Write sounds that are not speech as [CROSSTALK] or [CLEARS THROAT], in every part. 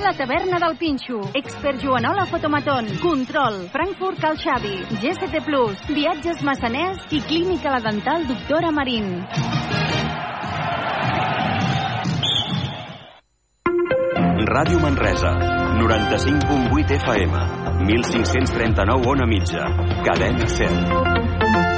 La taverna del Pinxo. Expert Joanola Fotomaton. Control. Frankfurt Cal Xavi. GST Plus. Viatges Massaners i Clínica La Dental Doctora Marín. Ràdio Manresa, 95.8 FM, 1539 on a mitja, cadena 100.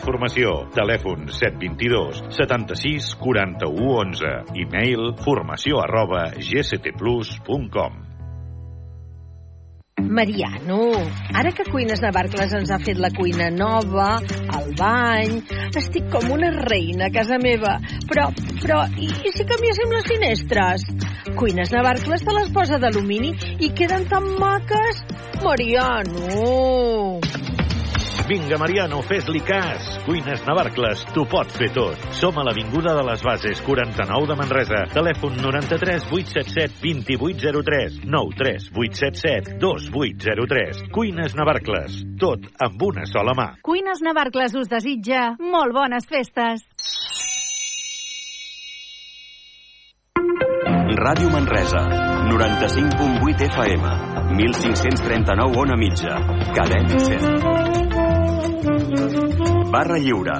Formació. Telèfon 722 76 41 11. E-mail formació arroba gctplus.com. Mariano, ara que Cuines Navarcles ens ha fet la cuina nova, el bany... Estic com una reina a casa meva. Però, però, i, i si canviéssim les finestres? Cuines Navarcles te les posa d'alumini i queden tan maques. Mariano! Vinga, Mariano, fes-li cas. Cuines Navarcles, t'ho pot fer tot. Som a l'Avinguda de les Bases, 49 de Manresa. Telèfon 93 877 2803 93 877 2803. Cuines Navarcles, tot amb una sola mà. Cuines Navarcles us desitja molt bones festes. Ràdio Manresa, 95.8 FM, 1539 on a mitja, cadena 100. Barra Lliure,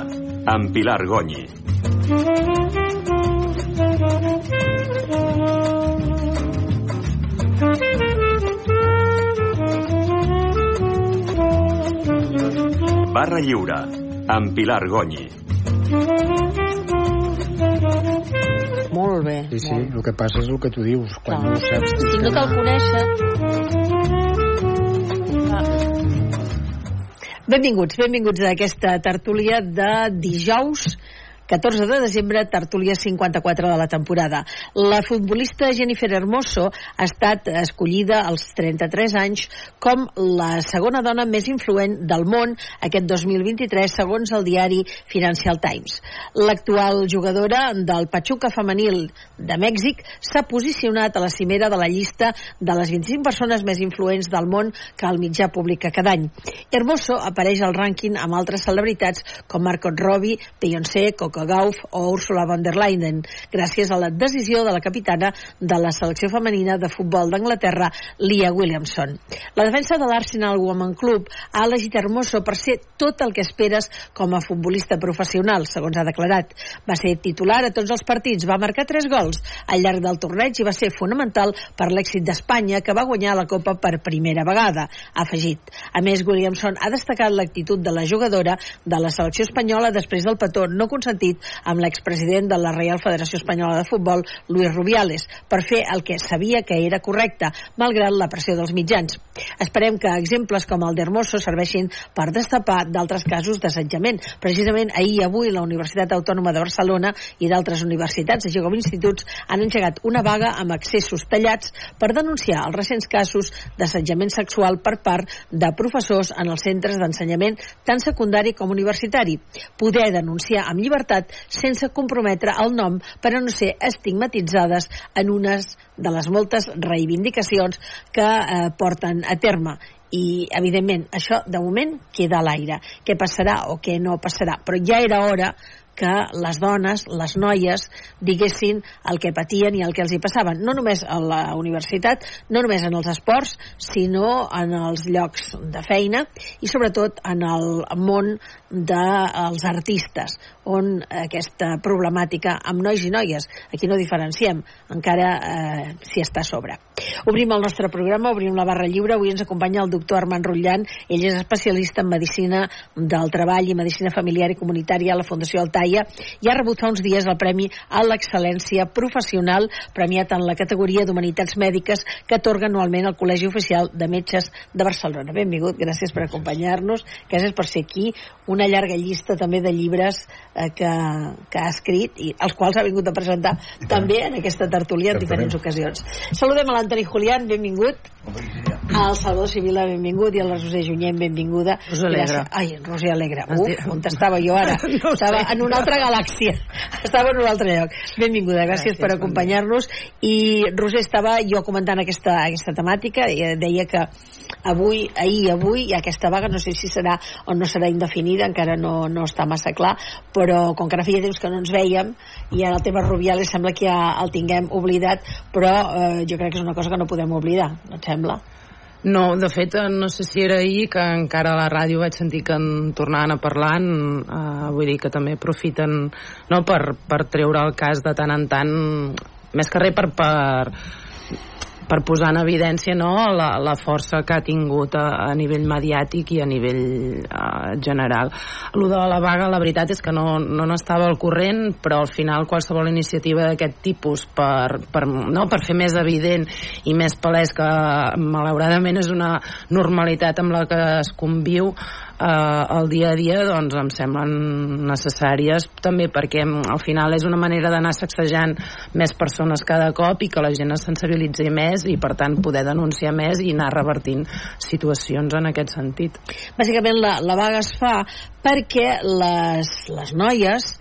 amb Pilar Gonyi. Barra Lliure, amb Pilar Gonyi. Molt bé. Sí, sí, el que passa és el que tu dius. Quan no ho saps... Si no cal conèixer... Benvinguts, benvinguts a aquesta tertúlia de dijous 14 de desembre, tertúlia 54 de la temporada. La futbolista Jennifer Hermoso ha estat escollida als 33 anys com la segona dona més influent del món aquest 2023, segons el diari Financial Times. L'actual jugadora del Pachuca femenil de Mèxic s'ha posicionat a la cimera de la llista de les 25 persones més influents del món que el mitjà publica cada any. Hermoso apareix al rànquing amb altres celebritats com Margot Robbie, Beyoncé, Coco Gauff o Ursula von der Leyen, gràcies a la decisió de la capitana de la selecció femenina de futbol d'Anglaterra, Lia Williamson. La defensa de l'Arsenal Women Club ha elegit Hermoso per ser tot el que esperes com a futbolista professional, segons ha declarat. Va ser titular a tots els partits, va marcar tres gols al llarg del torneig i va ser fonamental per l'èxit d'Espanya, que va guanyar la Copa per primera vegada, ha afegit. A més, Williamson ha destacat l'actitud de la jugadora de la selecció espanyola després del petó no consentit amb l'expresident de la Real Federació Espanyola de Futbol, Luis Rubiales, per fer el que sabia que era correcte, malgrat la pressió dels mitjans. Esperem que exemples com el d'Hermoso serveixin per destapar d'altres casos d'assetjament. Precisament ahir i avui la Universitat Autònoma de Barcelona i d'altres universitats, així com instituts, han engegat una vaga amb accessos tallats per denunciar els recents casos d'assetjament sexual per part de professors en els centres d'ensenyament tant secundari com universitari. Poder denunciar amb llibertat sense comprometre el nom per a no ser estigmatitzades en unes de les moltes reivindicacions que eh, porten a terme. I evidentment això de moment queda a l'aire. Què passarà o què no passarà? Però ja era hora que les dones, les noies, diguessin el que patien i el que els hi passaven, no només a la universitat, no només en els esports, sinó en els llocs de feina i sobretot en el món dels artistes, on aquesta problemàtica amb nois i noies, aquí no diferenciem, encara eh, s'hi està a sobre. Obrim el nostre programa, obrim la barra lliure. Avui ens acompanya el doctor Armand Rutllan. Ell és especialista en medicina del treball i medicina familiar i comunitària a la Fundació Altaia i ha rebut fa uns dies el Premi a l'Excel·lència Professional premiat en la categoria d'Humanitats Mèdiques que atorga anualment el Col·legi Oficial de Metges de Barcelona. Benvingut, gràcies per acompanyar-nos, gràcies per ser aquí. Una llarga llista també de llibres eh, que, que ha escrit i els quals ha vingut a presentar també en aquesta tertúlia en diferents ocasions. Saludem a l'Antoni Julián, benvingut. Al Salvador Sibila, benvingut, i a la Roser Junyent, benvinguda. Roser Alegre. Ai, Roser Alegre. Uf, on estava jo ara? [LAUGHS] no estava en una altra galàxia. [LAUGHS] Estava en un altre lloc. Benvinguda, gràcies, gràcies per acompanyar-nos. I Roser, estava jo comentant aquesta, aquesta temàtica, i deia que avui, ahir i avui, hi ha aquesta vaga, no sé si serà o no serà indefinida, encara no, no està massa clar, però com que ara feia temps que no ens veiem, i ara el tema Rubiales sembla que ja el tinguem oblidat, però eh, jo crec que és una cosa que no podem oblidar, no et sembla? No, de fet, no sé si era ahir que encara a la ràdio vaig sentir que en tornaven a parlar, eh, vull dir que també aprofiten no, per, per treure el cas de tant en tant, més que res per, per per posar en evidència no, la, la força que ha tingut a, a nivell mediàtic i a nivell uh, general. Lo de la vaga, la veritat és que no, no al corrent, però al final qualsevol iniciativa d'aquest tipus per, per, no, per fer més evident i més palès que malauradament és una normalitat amb la que es conviu eh, el dia a dia doncs em semblen necessàries també perquè al final és una manera d'anar sacsejant més persones cada cop i que la gent es sensibilitzi més i per tant poder denunciar més i anar revertint situacions en aquest sentit. Bàsicament la, la vaga es fa perquè les, les noies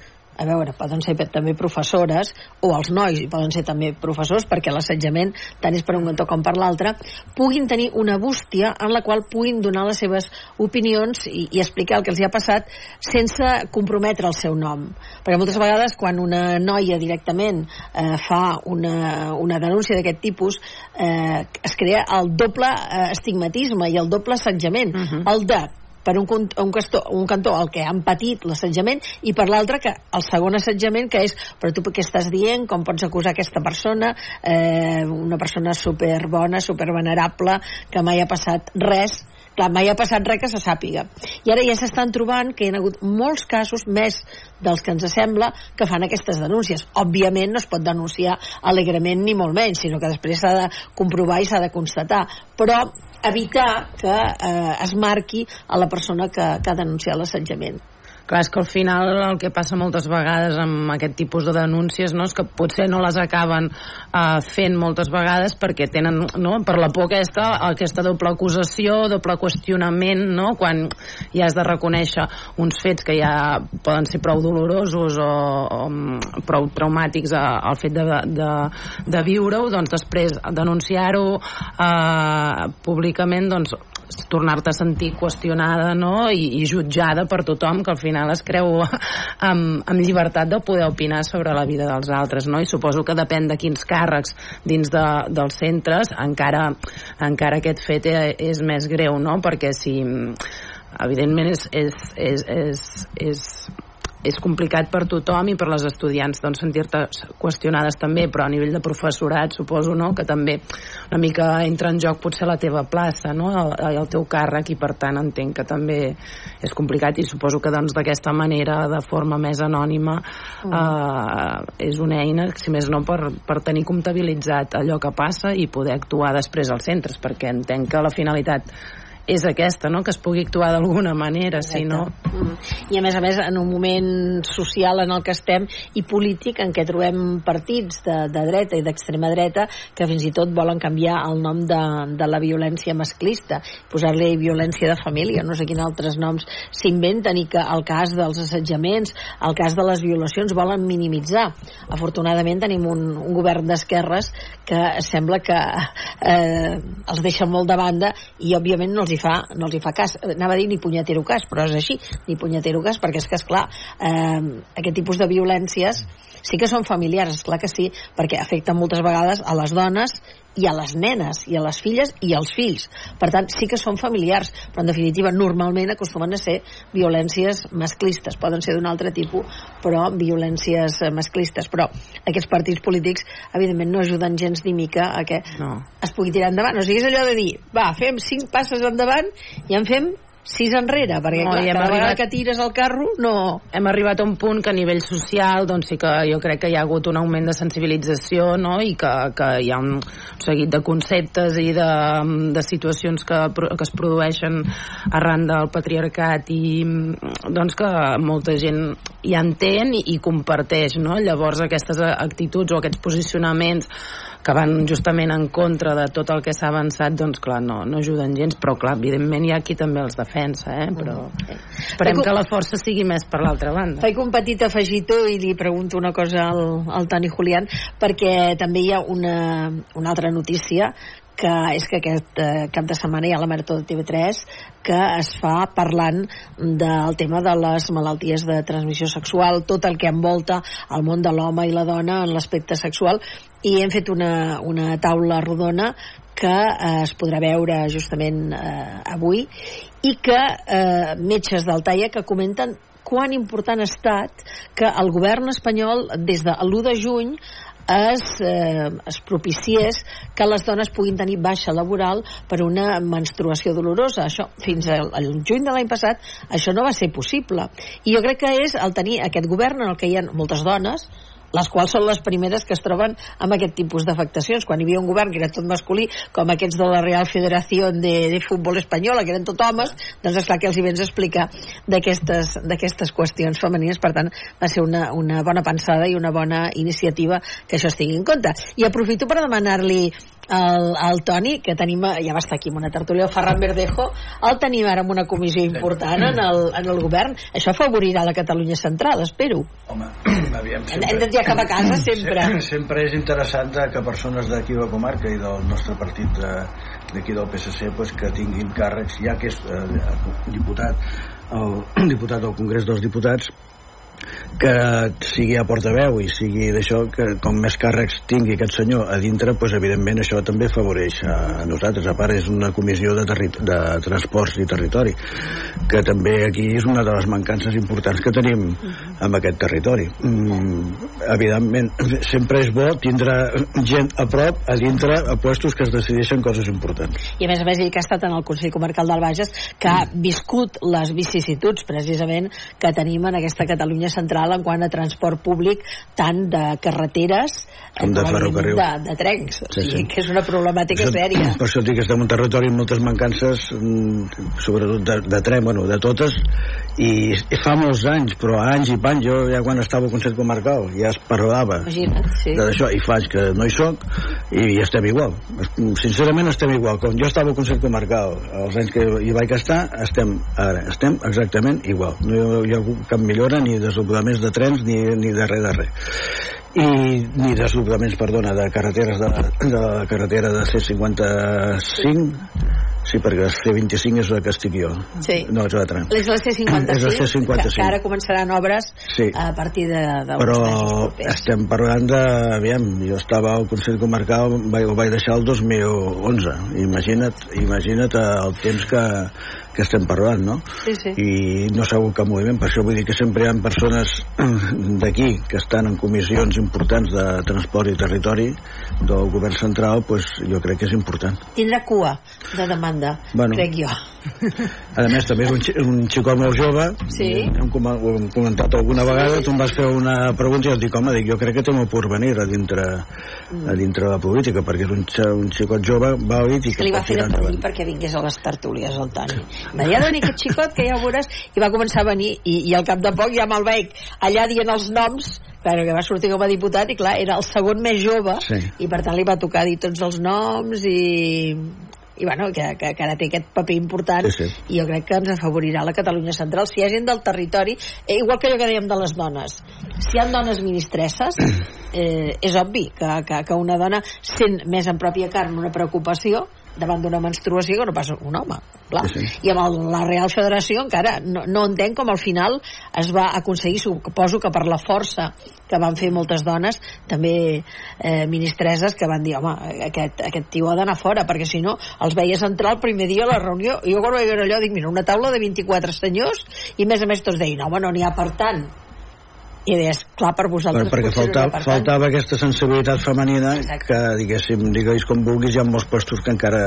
a veure, poden ser també professores o els nois poden ser també professors perquè l'assetjament tant és per un cantó com per l'altre puguin tenir una bústia en la qual puguin donar les seves opinions i, i explicar el que els hi ha passat sense comprometre el seu nom perquè moltes vegades quan una noia directament eh, fa una, una denúncia d'aquest tipus eh, es crea el doble eh, estigmatisme i el doble assetjament uh -huh. el de per un, un, castó, un cantó el que han patit l'assetjament i per l'altre que el segon assetjament que és però tu què estàs dient, com pots acusar aquesta persona? Eh, una persona superbona, supervenerable que mai ha passat res. Clar, mai ha passat res que se sàpiga. I ara ja s'estan trobant que hi ha hagut molts casos més dels que ens sembla que fan aquestes denúncies. Òbviament no es pot denunciar alegrement ni molt menys, sinó que després s'ha de comprovar i s'ha de constatar. Però evitar que eh, es marqui a la persona que, que ha denunciat l'assetjament. Clar, és que al final el que passa moltes vegades amb aquest tipus de denúncies no, és que potser no les acaben uh, fent moltes vegades perquè tenen, no, per la por aquesta, aquesta doble acusació, doble qüestionament, no, quan ja has de reconèixer uns fets que ja poden ser prou dolorosos o, o prou traumàtics al fet de, de, de viure-ho, doncs després denunciar-ho uh, públicament, doncs tornar-te a sentir qüestionada no? I, i jutjada per tothom que al final es creu [LAUGHS] amb, amb llibertat de poder opinar sobre la vida dels altres no? i suposo que depèn de quins càrrecs dins de, dels centres encara, encara aquest fet e, és més greu no? perquè si evidentment és, és, és, és, és és complicat per tothom i per les estudiants doncs, sentir-te qüestionades també, però a nivell de professorat suposo no? que també una mica entra en joc potser la teva plaça, no? el, el teu càrrec i per tant entenc que també és complicat i suposo que doncs d'aquesta manera, de forma més anònima mm. eh, és una eina, si més no per, per tenir comptabilitzat allò que passa i poder actuar després als centres, perquè entenc que la finalitat és aquesta, no? que es pugui actuar d'alguna manera, Exacte. si no... Mm. I a més a més, en un moment social en el que estem i polític en què trobem partits de, de dreta i d'extrema dreta que fins i tot volen canviar el nom de, de la violència masclista, posar-li violència de família, no sé quins altres noms s'inventen i que el cas dels assetjaments, el cas de les violacions volen minimitzar. Afortunadament tenim un, un govern d'esquerres que sembla que eh, els deixa molt de banda i òbviament no els hi fa, no els hi fa cas. Anava a dir ni punyetero cas, però és així, ni punyetero cas, perquè és que, esclar, eh, aquest tipus de violències sí que són familiars, és clar que sí, perquè afecten moltes vegades a les dones i a les nenes, i a les filles i als fills. Per tant, sí que són familiars, però en definitiva normalment acostumen a ser violències masclistes. Poden ser d'un altre tipus, però violències masclistes. Però aquests partits polítics, evidentment, no ajuden gens ni mica a que No. es pugui tirar endavant. O sigui, és allò de dir, va, fem cinc passes endavant i en fem sis enrere, perquè No, clar, cada vegada arribat- que tires el carro, no... hem arribat a un punt que a nivell social doncs sí que jo crec que hi ha hagut un augment de sensibilització no? i que, que hi ha un seguit de conceptes i de, de situacions que, que es produeixen arran del patriarcat i doncs que molta gent hi entén i, i comparteix no? llavors aquestes actituds o aquests posicionaments que van justament en contra de tot el que s'ha avançat, doncs clar, no, no ajuden gens, però clar, evidentment hi ha qui també els defensa, eh? però esperem Faig- que la força sigui més per l'altra banda. Faig un petit afegitó i li pregunto una cosa al, al Toni Julián, perquè també hi ha una, una altra notícia que és que aquest eh, cap de setmana hi ha la Marató de TV3 que es fa parlant del tema de les malalties de transmissió sexual, tot el que envolta el món de l'home i la dona en l'aspecte sexual. I hem fet una, una taula rodona que eh, es podrà veure justament eh, avui i que eh, metges del TAIA que comenten quan important ha estat que el govern espanyol des de l'1 de juny es, eh, es propiciés que les dones puguin tenir baixa laboral per una menstruació dolorosa. Això, fins al, al juny de l'any passat, això no va ser possible. I jo crec que és el tenir aquest govern en el que hi ha moltes dones, les quals són les primeres que es troben amb aquest tipus d'afectacions. Quan hi havia un govern que era tot masculí, com aquests de la Real Federació de, de Futbol Espanyola, que eren tot homes, doncs esclar que els hi vens explicar d'aquestes qüestions femenines. Per tant, va ser una, una bona pensada i una bona iniciativa que això es tingui en compte. I aprofito per demanar-li al, al Toni, que tenim, ja va estar aquí amb una tertúlia, el Ferran Verdejo, el tenim ara amb una comissió important en el, en el govern. Això afavorirà la Catalunya central, espero. Home, aviam, Hem, hem de dir cap a casa sempre. Sempre, sempre és interessant que persones d'aquí de la comarca i del nostre partit de- d'aquí del PSC pues, que tinguin càrrecs, ja que és eh, diputat, el [CLEARS THROAT] diputat del Congrés dels Diputats, que sigui a portaveu i sigui d'això que com més càrrecs tingui aquest senyor a dintre pues, evidentment això també afavoreix a nosaltres. A part és una comissió de, de transports i territori que també aquí és una de les mancances importants que tenim amb aquest territori. Mm, evidentment sempre és bo tindre gent a prop a dintre a puestos que es decideixen coses importants. I a més a més ell que ha estat en el Consell Comarcal del Bages que ha viscut les vicissituds precisament que tenim en aquesta Catalunya central en quant a transport públic tant de carreteres Com de com, evidentment, ferrocarril. de, de trencs o Sí, sigui sí. que és una problemàtica Per sèria Per això dic que estem en un territori amb moltes mancances, mm, sobretot de, de tren, bueno, de totes, i, fa molts anys, però anys i panys, jo ja quan estava al Consell Comarcal ja es parlava imagina't, sí. d'això, i faig que no hi soc, i, i estem igual. Sincerament estem igual. Com jo estava al Consell Comarcal, els anys que hi vaig estar, estem ara, estem exactament igual. No hi ha cap millora ni desdoblaments de trens ni, ni de res de res i ni desdoblaments, perdona, de carreteres de, de la carretera de C55 sí, perquè la C25 és la que estic jo Sí. no és l'altra És la C55, És la C55. Que, que ara començaran obres Sí. a partir de, de però estem parlant de... Aviam, jo estava al Consell Comarcal, vaig, ho vaig deixar el 2011. Imagina't, imagina't el temps que, que estem parlant, no? Sí, sí. I no hagut cap moviment, per això vull dir que sempre hi ha persones [CLEARS THROAT] d'aquí que estan en comissions importants de transport i territori del govern central, pues, jo crec que és important. Tindrà cua de demanda, Bueno. crec jo. [LAUGHS] A més, també és un, un xicot molt jove, Sí. hem, com- ho hem comentat alguna vegada, tu em vas fer una pregunta i jo dic, home, dic, jo crec que té molt porvenir a dintre, a dintre de la política, perquè és un, un xicot jove, vàlid i que li va fer de perquè vingués a les tertúlies el Toni ha de venir aquest xicot que ja ho veuràs i va començar a venir i, i al cap de poc ja me'l veig allà dient els noms Claro, que va sortir com a diputat i clar, era el segon més jove Sí. i per tant li va tocar dir tots els noms i, i bueno, que, que, que ara té aquest paper important Sí, sí. i jo crec que ens afavorirà la Catalunya central si hi ha gent del territori, eh, igual que allò que dèiem de les dones si hi ha dones ministresses [CLEARS THROAT] eh, és obvi que, que, que una dona sent més en pròpia carn una preocupació davant d'una menstruació que no passa un home clar. Sí, sí. i amb el, la Real Federació encara no, no entenc com al final es va aconseguir, suposo que per la força que van fer moltes dones també eh, ministreses que van dir home, aquest, aquest tio ha d'anar fora perquè si no els veies entrar el primer dia a la reunió i jo quan vaig veure allò dic mira una taula de 24 senyors i a més a més tots deien home no n'hi ha per tant i deies, clar, per vosaltres Bueno, perquè no faltava, per tant. faltava aquesta sensibilitat femenina Exacte. que, diguéssim, digues com vulguis, hi ha molts pastos que encara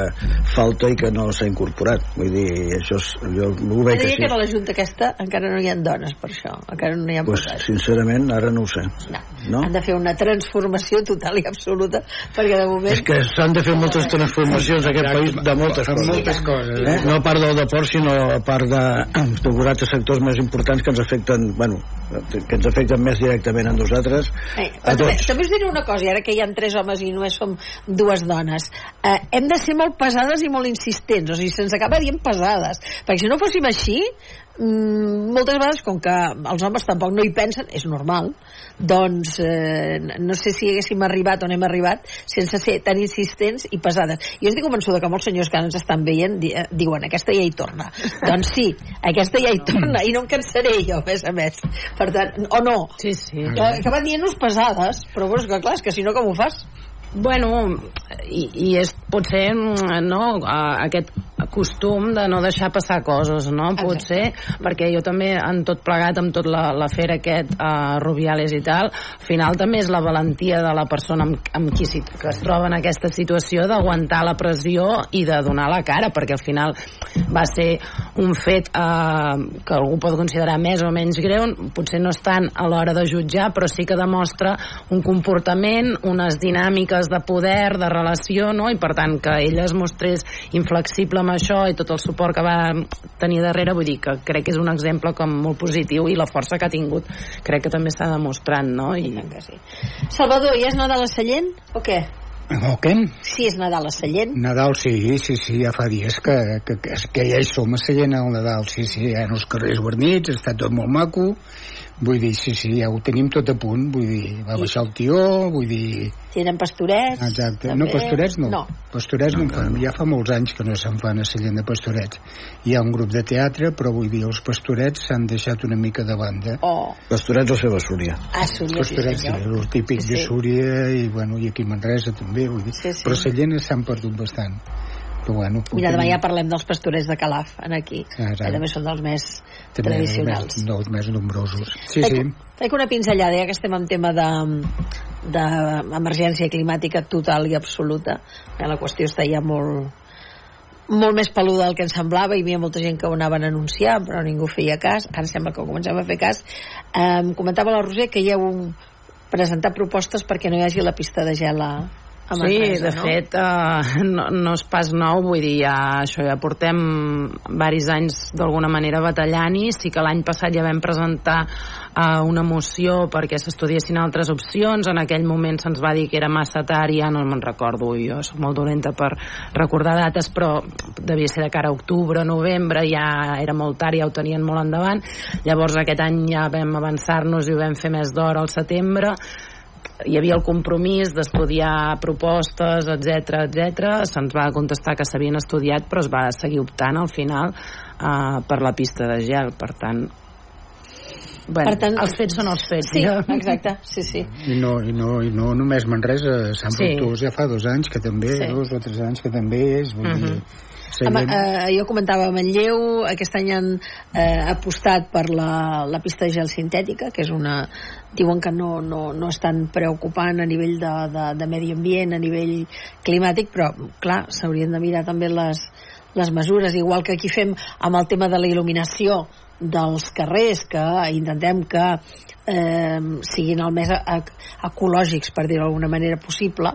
falta i que no s'ha incorporat. Vull dir, això és, jo ho veig així. que a la Junta aquesta encara no hi ha dones per això, encara no hi ha Pues, posat. sincerament, ara no ho sé. No. No? Han de fer una transformació total i absoluta perquè de moment... És que s'han de fer moltes transformacions en aquest país de moltes coses. moltes coses. Eh? No a part del deport, sinó a part de, [CLEARS THROAT] de sectors més importants que ens afecten, bueno, que ens afecten més directament a nosaltres, Eh, a però també, tots. també us diré una cosa, ara que hi ha tres homes i només som dues dones, eh, hem de ser molt pesades i molt insistents, o sigui, se'ns acaba dient pesades, perquè si no fóssim així, mm, moltes vegades, com que els homes tampoc no hi pensen, és normal, doncs eh, no sé si haguéssim arribat on hem arribat sense ser tan insistents i pesades. Jo estic convençuda que molts senyors que ara ens estan veient di eh, diuen, aquesta ja hi torna. [LAUGHS] doncs sí, aquesta ja hi torna, i no em cansaré jo, a més a més. Per tant, o no, Sí, sí. que, que van dient-nos pesades, però bueno, que clar, és que si no com ho fas? Bueno, i, i és potser mm, no, aquest costum de no deixar passar coses, no? Potser, perquè jo també en tot plegat, amb tot la- l'afer aquest uh, Rubiales i tal, al final també és la valentia de la persona amb, amb qui si, que es troba en aquesta situació d'aguantar la pressió i de donar la cara, perquè al final va ser un fet uh, que algú pot considerar més o menys greu, potser no és tant a l'hora de jutjar, però sí que demostra un comportament, unes dinàmiques de poder, de relació, no? i per tant que ella es mostrés inflexible amb això i tot el suport que va tenir darrere, vull dir que crec que és un exemple com molt positiu i la força que ha tingut crec que també està demostrant, no? I, Que sí. Salvador, ja és Nadal a Sallent o què? O què? Sí, és Nadal a Sallent. Nadal, sí, sí, sí, ja fa dies que, que, que, que ja hi som a Sallent al Nadal, sí, sí, hi ha els carrers guarnits, està tot molt maco, vull dir, sí, sí, ja ho tenim tot a punt, vull dir, va baixar el tió, vull dir... Tenen pastorets. Exacte, també. no, pastorets no. No. Pastorets no en fan, ja fa molts anys que no se'n fan a Sallent de pastorets. Hi ha un grup de teatre, però vull dir, els pastorets s'han deixat una mica de banda. Oh, Pastorets o Seva Súria. a Súria, sí, Pastorets, sí, senyor. el típic Sí, de. Súria i, bueno, i aquí a Manresa també, vull dir. Sí, sí. Però Sallent s'han perdut bastant. Però bueno, Mira, demà tenim. ja parlem dels pastorets de Calaf, en aquí. Ah, que també són dels més també tradicionals. Més, dels més nombrosos. Sí, Faig, sí. faig una pinzellada, ja que estem en tema de d'emergència climàtica total i absoluta. Ja la qüestió està ja molt molt més peluda del que ens semblava hi havia molta gent que ho anaven a anunciar però ningú feia cas, ara sembla que comencem a fer cas um, comentava la Roser que hi heu presentat propostes perquè no hi hagi la pista de gel a, a Sí, Manresa, de no? fet, uh, [LAUGHS] no, no és pas nou, vull dir, ja, això ja portem varis anys d'alguna manera batallant-hi. Sí que l'any passat ja vam presentar uh, una moció perquè s'estudiessin altres opcions. En aquell moment se'ns va dir que era massa tard, ja no me'n recordo, jo soc molt dolenta per recordar dates, però devia ser de cara a octubre, novembre, ja era molt tard, ja ho tenien molt endavant. Llavors aquest any ja vam avançar-nos i ho vam fer més d'hora al setembre hi havia el compromís d'estudiar propostes, etc etc. Se'ns va contestar que s'havien estudiat, però es va seguir optant al final uh, per la pista de gel. Per tant, bueno, Per tant, els fets són els fets. Sí, ja. exacte, sí, sí. I no, i no, i no només Manresa, Sant Sí. Fructuós ja fa dos anys que també, Sí. dos o tres anys que també és, vull dir, Amb, Sallent, eh, jo comentava Manlleu, aquest any han eh, apostat per la, la pista de gel sintètica, que és una... diuen que no, no, no és tan preocupant a nivell de, de, de medi ambient, a nivell climàtic, però, clar, s'haurien de mirar també les, les mesures, igual que aquí fem amb el tema de la il·luminació dels carrers, que intentem que eh, siguin el més ec- ecològics, per dir-ho d'alguna manera possible,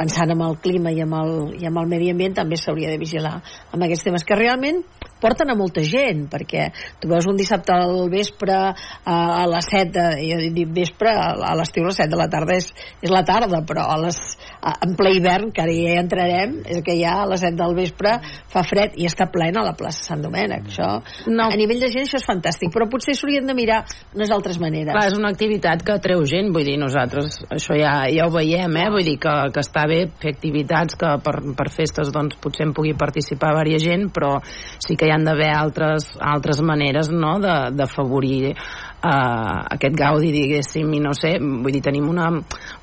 pensant en el clima i amb el, i amb el medi ambient també s'hauria de vigilar amb aquests temes que realment porten a molta gent perquè tu veus un dissabte al vespre a, les 7 de, jo dic vespre a, l'estiu a les 7 de la tarda és, és la tarda però a les, en ple hivern, que ara ja hi entrarem, és que ja a les 7 del vespre fa fred i està plena la plaça Sant Domènec. Això, No. a nivell de gent això és fantàstic, però potser s'haurien de mirar unes altres maneres. Clar, és una activitat que atreu gent, vull dir, nosaltres això ja, ja ho veiem, eh? vull dir que, que està bé fer activitats que per, per festes doncs potser en pugui participar varia gent, però sí que hi han d'haver altres, altres maneres no? de- d'afavorir uh, aquest gaudi, diguéssim, i no sé, vull dir, tenim una,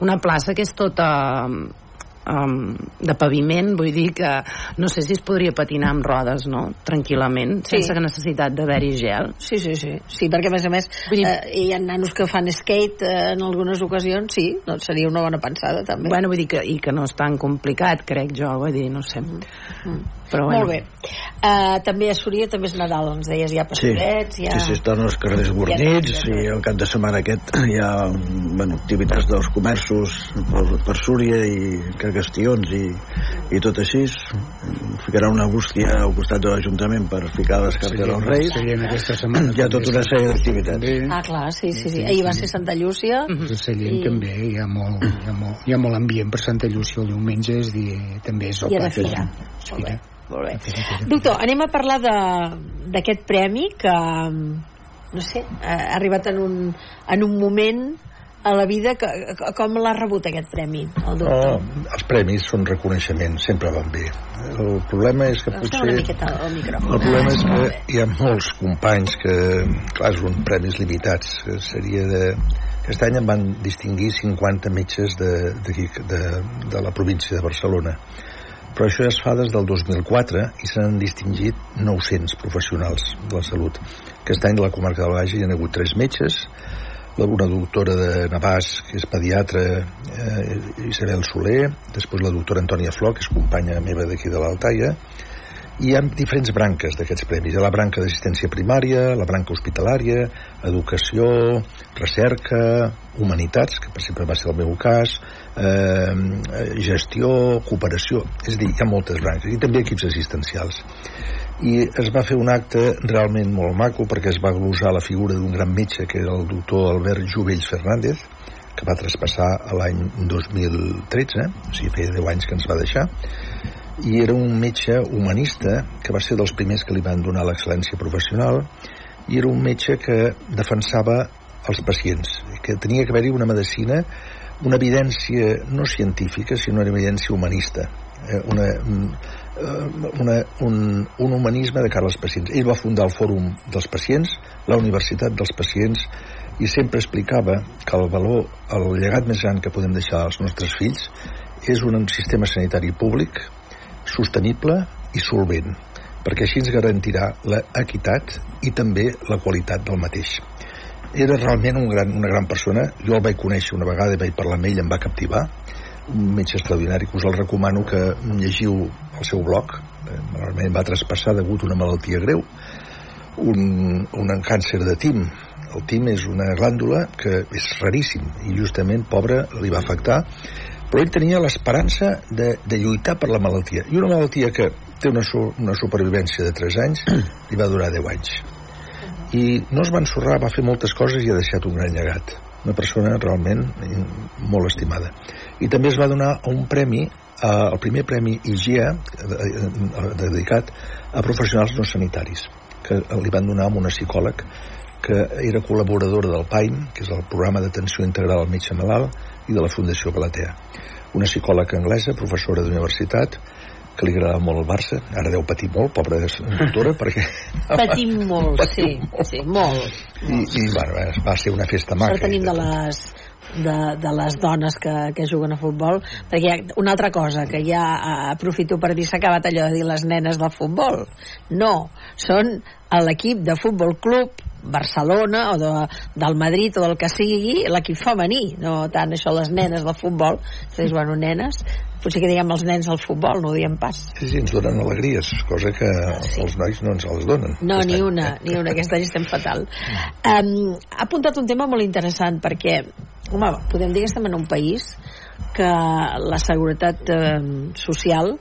una plaça que és tota um, de paviment, vull dir que no sé si es podria patinar amb rodes, no? Tranquil·lament, Sí. sense necessitat d'haver-hi gel. Sí, sí, sí, sí, perquè a més a més Vull dir- eh, hi ha nanos que fan skate eh, en algunes ocasions, sí, doncs seria una bona pensada també. Bueno, vull dir que, i que no és tan complicat, crec jo, vull dir, no sé. Però bueno. Molt bé. Uh, també a Súria també és Nadal, ens deies, hi ha Sí, pastorets, hi ha... sí, sí, estan els carrers guarnits i el cap de setmana aquest hi ha bueno, activitats dels comerços per, per Súria i cagastions i, i tot així ficarà una bústia al costat de l'Ajuntament per ficar les cartes dels Reis Serien aquesta setmana. hi ha tota una sèrie d'activitats Ah, clar, sí, sí, sí. Ahir va ser Santa Llúcia. A Sallent I- també hi ha, molt, hi, ha molt, hi ha molt ambient per Santa Llúcia el diumenge, és dir, també és el I a la pati. fira. Molt bé, fira. molt bé. Fira, fira. Doctor, anem a parlar de- d'aquest premi que, no sé, ha arribat en un, en un moment a la vida que, que- com l'ha rebut aquest premi, el doctor? Oh, els premis són reconeixement, sempre van bé. El problema és que Agafeu potser... una miqueta el micròfon. El problema és que bé. hi ha molts companys que, clar, són premis limitats. Seria de... Aquest any em van distingir 50 metges de, de, de, de la província de Barcelona. Però això ja es fa des del 2004 i se n'han distingit 900 professionals de la salut. Aquest any de la comarca del Baix hi ha hagut 3 metges, una doctora de Navàs, que és pediatra, eh, Isabel Soler, després la doctora Antònia Flor, que és companya meva d'aquí de l'Altaia, i hi ha diferents branques d'aquests premis. Hi ha la branca d'assistència primària, la branca hospitalària, educació, recerca, humanitats, que per sempre va ser el meu cas, eh, gestió, cooperació, és a dir, hi ha moltes branques, i també equips assistencials. I es va fer un acte realment molt maco perquè es va glosar la figura d'un gran metge que era el doctor Albert Jubells Fernández, que va traspassar l'any 2013, o sigui, feia 10 anys que ens va deixar, i era un metge humanista que va ser dels primers que li van donar l'excel·lència professional i era un metge que defensava els pacients que tenia que haver-hi una medicina una evidència no científica sinó una evidència humanista eh, una, mm, una, un, un humanisme de cara als pacients. Ell va fundar el Fòrum dels Pacients la Universitat dels Pacients i sempre explicava que el valor el llegat més gran que podem deixar als nostres fills és un sistema sanitari públic sostenible i solvent perquè així ens garantirà l'equitat i també la qualitat del mateix. Era realment un gran, una gran persona. Jo el vaig conèixer una vegada i vaig parlar amb ell em va captivar. Un metge extraordinari que us el recomano que llegiu el seu blog eh, malauradament va traspassar degut a una malaltia greu un, un càncer de tim. El tim és una glàndula que és raríssim i justament, pobre, li va afectar però ell tenia l'esperança de, de lluitar per la malaltia. I una malaltia que té una, su, una supervivència de 3 anys [CLEARS THROAT] li va durar 10 anys. I no es va ensorrar, va fer moltes coses i ha deixat un gran llegat. Una persona realment eh, molt estimada. I també es va donar un premi eh, el primer premi IGEA eh, eh, dedicat a professionals no sanitaris que li van donar a una psicòleg que era col·laboradora del PAIM, que és el programa d'atenció integral al metge malalt, i de la Fundació Galatea. Una psicòloga anglesa, professora d'universitat, que li agradava molt el Barça, ara deu patir molt, pobra doctora, [LAUGHS] perquè... Patim molt, sí, sí, molt. I, i bueno, va ser una festa maca. Sort tenim de les de, de les dones que, que juguen a futbol perquè una altra cosa que ja eh, aprofito per dir s'ha acabat allò de dir les nenes del futbol. No, són l'equip de futbol club Barcelona o de, del Madrid o del que sigui l'equip femení, no tant això les nenes del futbol, és bueno, nenes potser que diguem els nens al futbol no ho diem pas Sí, sí, ens donen alegries, cosa que Sí. els nois no ens les donen. No, ni any. una, ni una. Aquest any estem fatal. Um, ha apuntat un tema molt interessant perquè, home, podem dir que estem en un país que la seguretat eh, social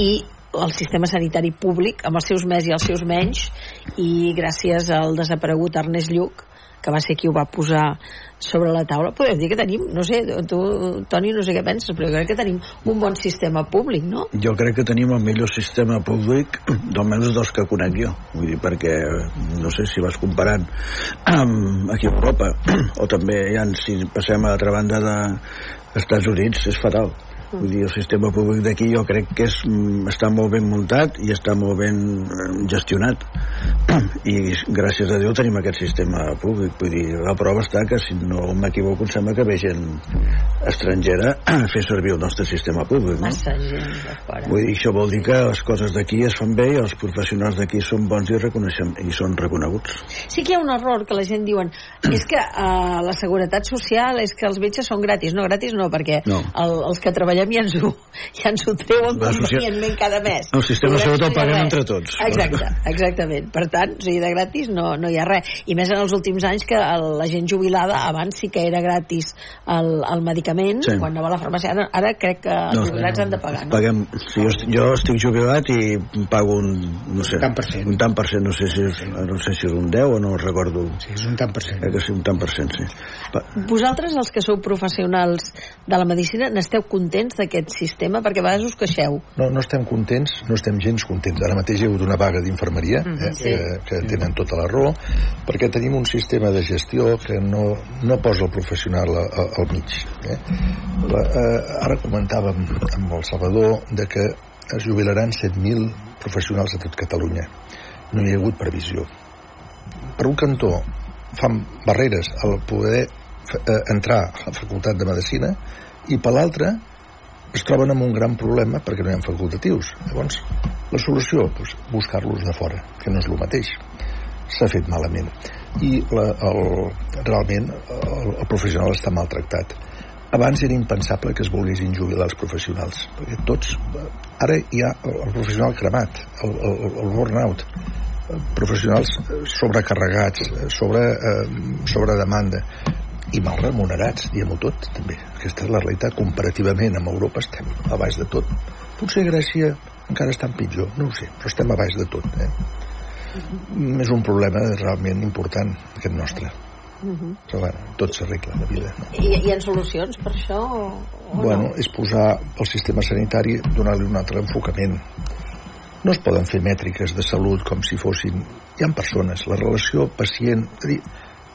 i el sistema sanitari públic, amb els seus més i els seus menys, i gràcies al desaparegut Ernest Lluc, que va ser qui ho va posar sobre la taula, podem dir que tenim, no sé, tu, Toni, no sé què penses, però jo crec que tenim un bon sistema públic, no? Jo crec que tenim el millor sistema públic, [CLEARS THROAT] d'almenys dels que conec jo. Vull dir, perquè, no sé si vas comparant amb aquí a Europa, [CLEARS THROAT] o també, ja, si passem a l'altra banda de Estats Units, és fatal. Vull dir, el sistema públic d'aquí jo crec que és, mm, està molt ben muntat i està molt ben eh, gestionat. [CLEARS THROAT] I gràcies a Déu tenim aquest sistema públic. Vull dir, la prova està que, si no m'equivoco, em sembla que ve gent estrangera a [CLEARS THROAT] fer servir el nostre sistema públic. No? Massa gent de fora. Vull dir, això vol dir que les coses d'aquí es fan bé i els professionals d'aquí són bons i, reconeixem, i són reconeguts. Sí que hi ha un error que la gent diuen [CLEARS THROAT] és que uh, la seguretat social és que els metges són gratis. No, gratis no, perquè No. El, els que treballem ja ens ho, ja ens ho treuen convenientment cada mes. El sistema de I salut el no paguem res. entre tots. Exacte, exactament. Per tant, o sigui, de gratis no, no hi ha res. I més en els últims anys que el, la gent jubilada abans sí que era gratis el, el medicament, Sí. quan anava a la farmàcia. Ara, ara crec que els No, jubilats han de pagar, no? Paguem, sí, jo, est- jo estic jubilat i pago un, no sé, tant per cent. un tant per cent, no sé si és, no sé si és un 10 o no recordo. Sí, és un tant per cent. Crec que sí, un tant per cent, sí. Pa, Vosaltres, els que sou professionals de la medicina, n'esteu contents d'aquest sistema? Perquè a vegades us queixeu. No, no estem contents, no estem gens contents. Ara mateix hi ha hagut una vaga d'infermeria, Mhm, eh, sí. que, que tenen tota la raó, perquè tenim un sistema de gestió que no, no posa el professional a, a, al mig. Eh? La, eh, ara comentàvem amb el Salvador de que es jubilaran 7.000 professionals a tot Catalunya. No hi ha hagut previsió. Per un cantó, fan barreres al poder eh, entrar a la facultat de Medicina i per l'altre es troben amb un gran problema perquè no hi ha facultatius. Llavors, la solució, doncs, buscar-los de fora, que no és el mateix. S'ha fet malament. I la, el, realment el, el professional està maltractat. Abans era impensable que es volguessin jubilar els professionals, perquè tots... Ara hi ha el, professional cremat, el, el, el burnout, professionals sobrecarregats, sobre, eh, sobre demanda i mal remunerats, diguem-ho tot, també. Aquesta és la realitat. Comparativament amb Europa estem a baix de tot. Potser Grècia encara estan pitjor, no ho sé, però estem a baix de tot. Eh? És un problema realment important, aquest nostre. Però bueno, tot s'arregla la vida. No? I, hi ha solucions per això? O, o Bueno, no? és posar el sistema sanitari, donar-li un altre enfocament. No es poden fer mètriques de salut com si fossin... Hi ha persones, la relació pacient... És a dir,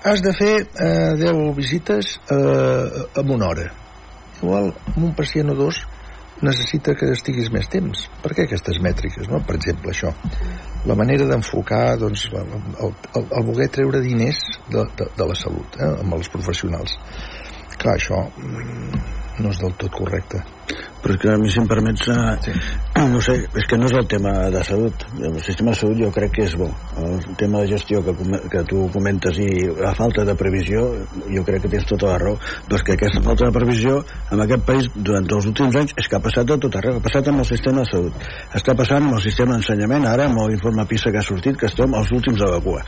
has de fer eh, 10 visites eh, en una hora. Igual, amb un pacient o dos necessita que estiguis més temps. Per què aquestes mètriques, no? Per exemple, això. La manera d'enfocar, doncs, el, el, el, voler treure diners de, de, de la salut, eh, amb els professionals. Clar, això mm, no és del tot correcte. però és que a mi, si em permets, eh, Sí. no sé, és que no és el tema de salut. El sistema de salut jo crec que és bo. El tema de gestió que, que tu comentes i la falta de previsió, jo crec que tens tota la raó. Però és que aquesta falta de previsió en aquest país durant els últims anys és que ha passat a tot arreu. Ha passat amb el sistema de salut. Està passant amb el sistema d'ensenyament, ara amb l'informe PISA que ha sortit, que estem els últims de la cua.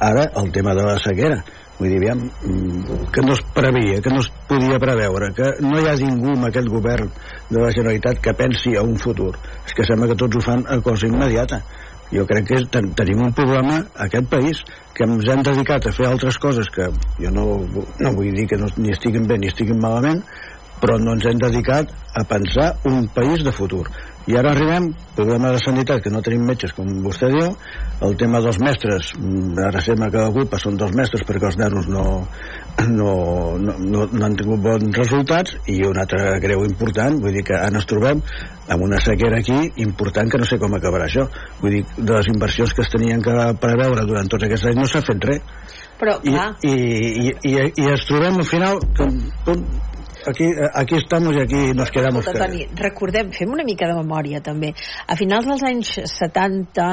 Ara, el tema de la sequera. Vull dir, aviam, que no es previa, que no es podia preveure, que no hi ha ningú en aquest govern de la Generalitat que pensi a un futur. És que sembla que tots ho fan a cosa immediata. Jo crec que ten, tenim un problema a aquest país, que ens hem dedicat a fer altres coses que jo no, no vull dir que no, ni estiguin bé ni estiguin malament, però no ens hem dedicat a pensar un país de futur. I ara arribem, problema de sanitat, que no tenim metges, com vostè diu, el tema dels mestres, mm, ara sembla que la culpa són dels mestres perquè els nanos no, no, no, no, no han tingut bons resultats, i un altre greu important, vull dir que ara ens trobem amb una sequera aquí important que no sé com acabarà això. Vull dir, de les inversions que es tenien que preveure durant tots aquests anys no s'ha fet res. Però, I, clar, i, i, i, i ens trobem al final que, aquí, aquí estamos i aquí nos quedamos Escolta, Toni, recordem, fem una mica de memòria també. A finals dels anys 70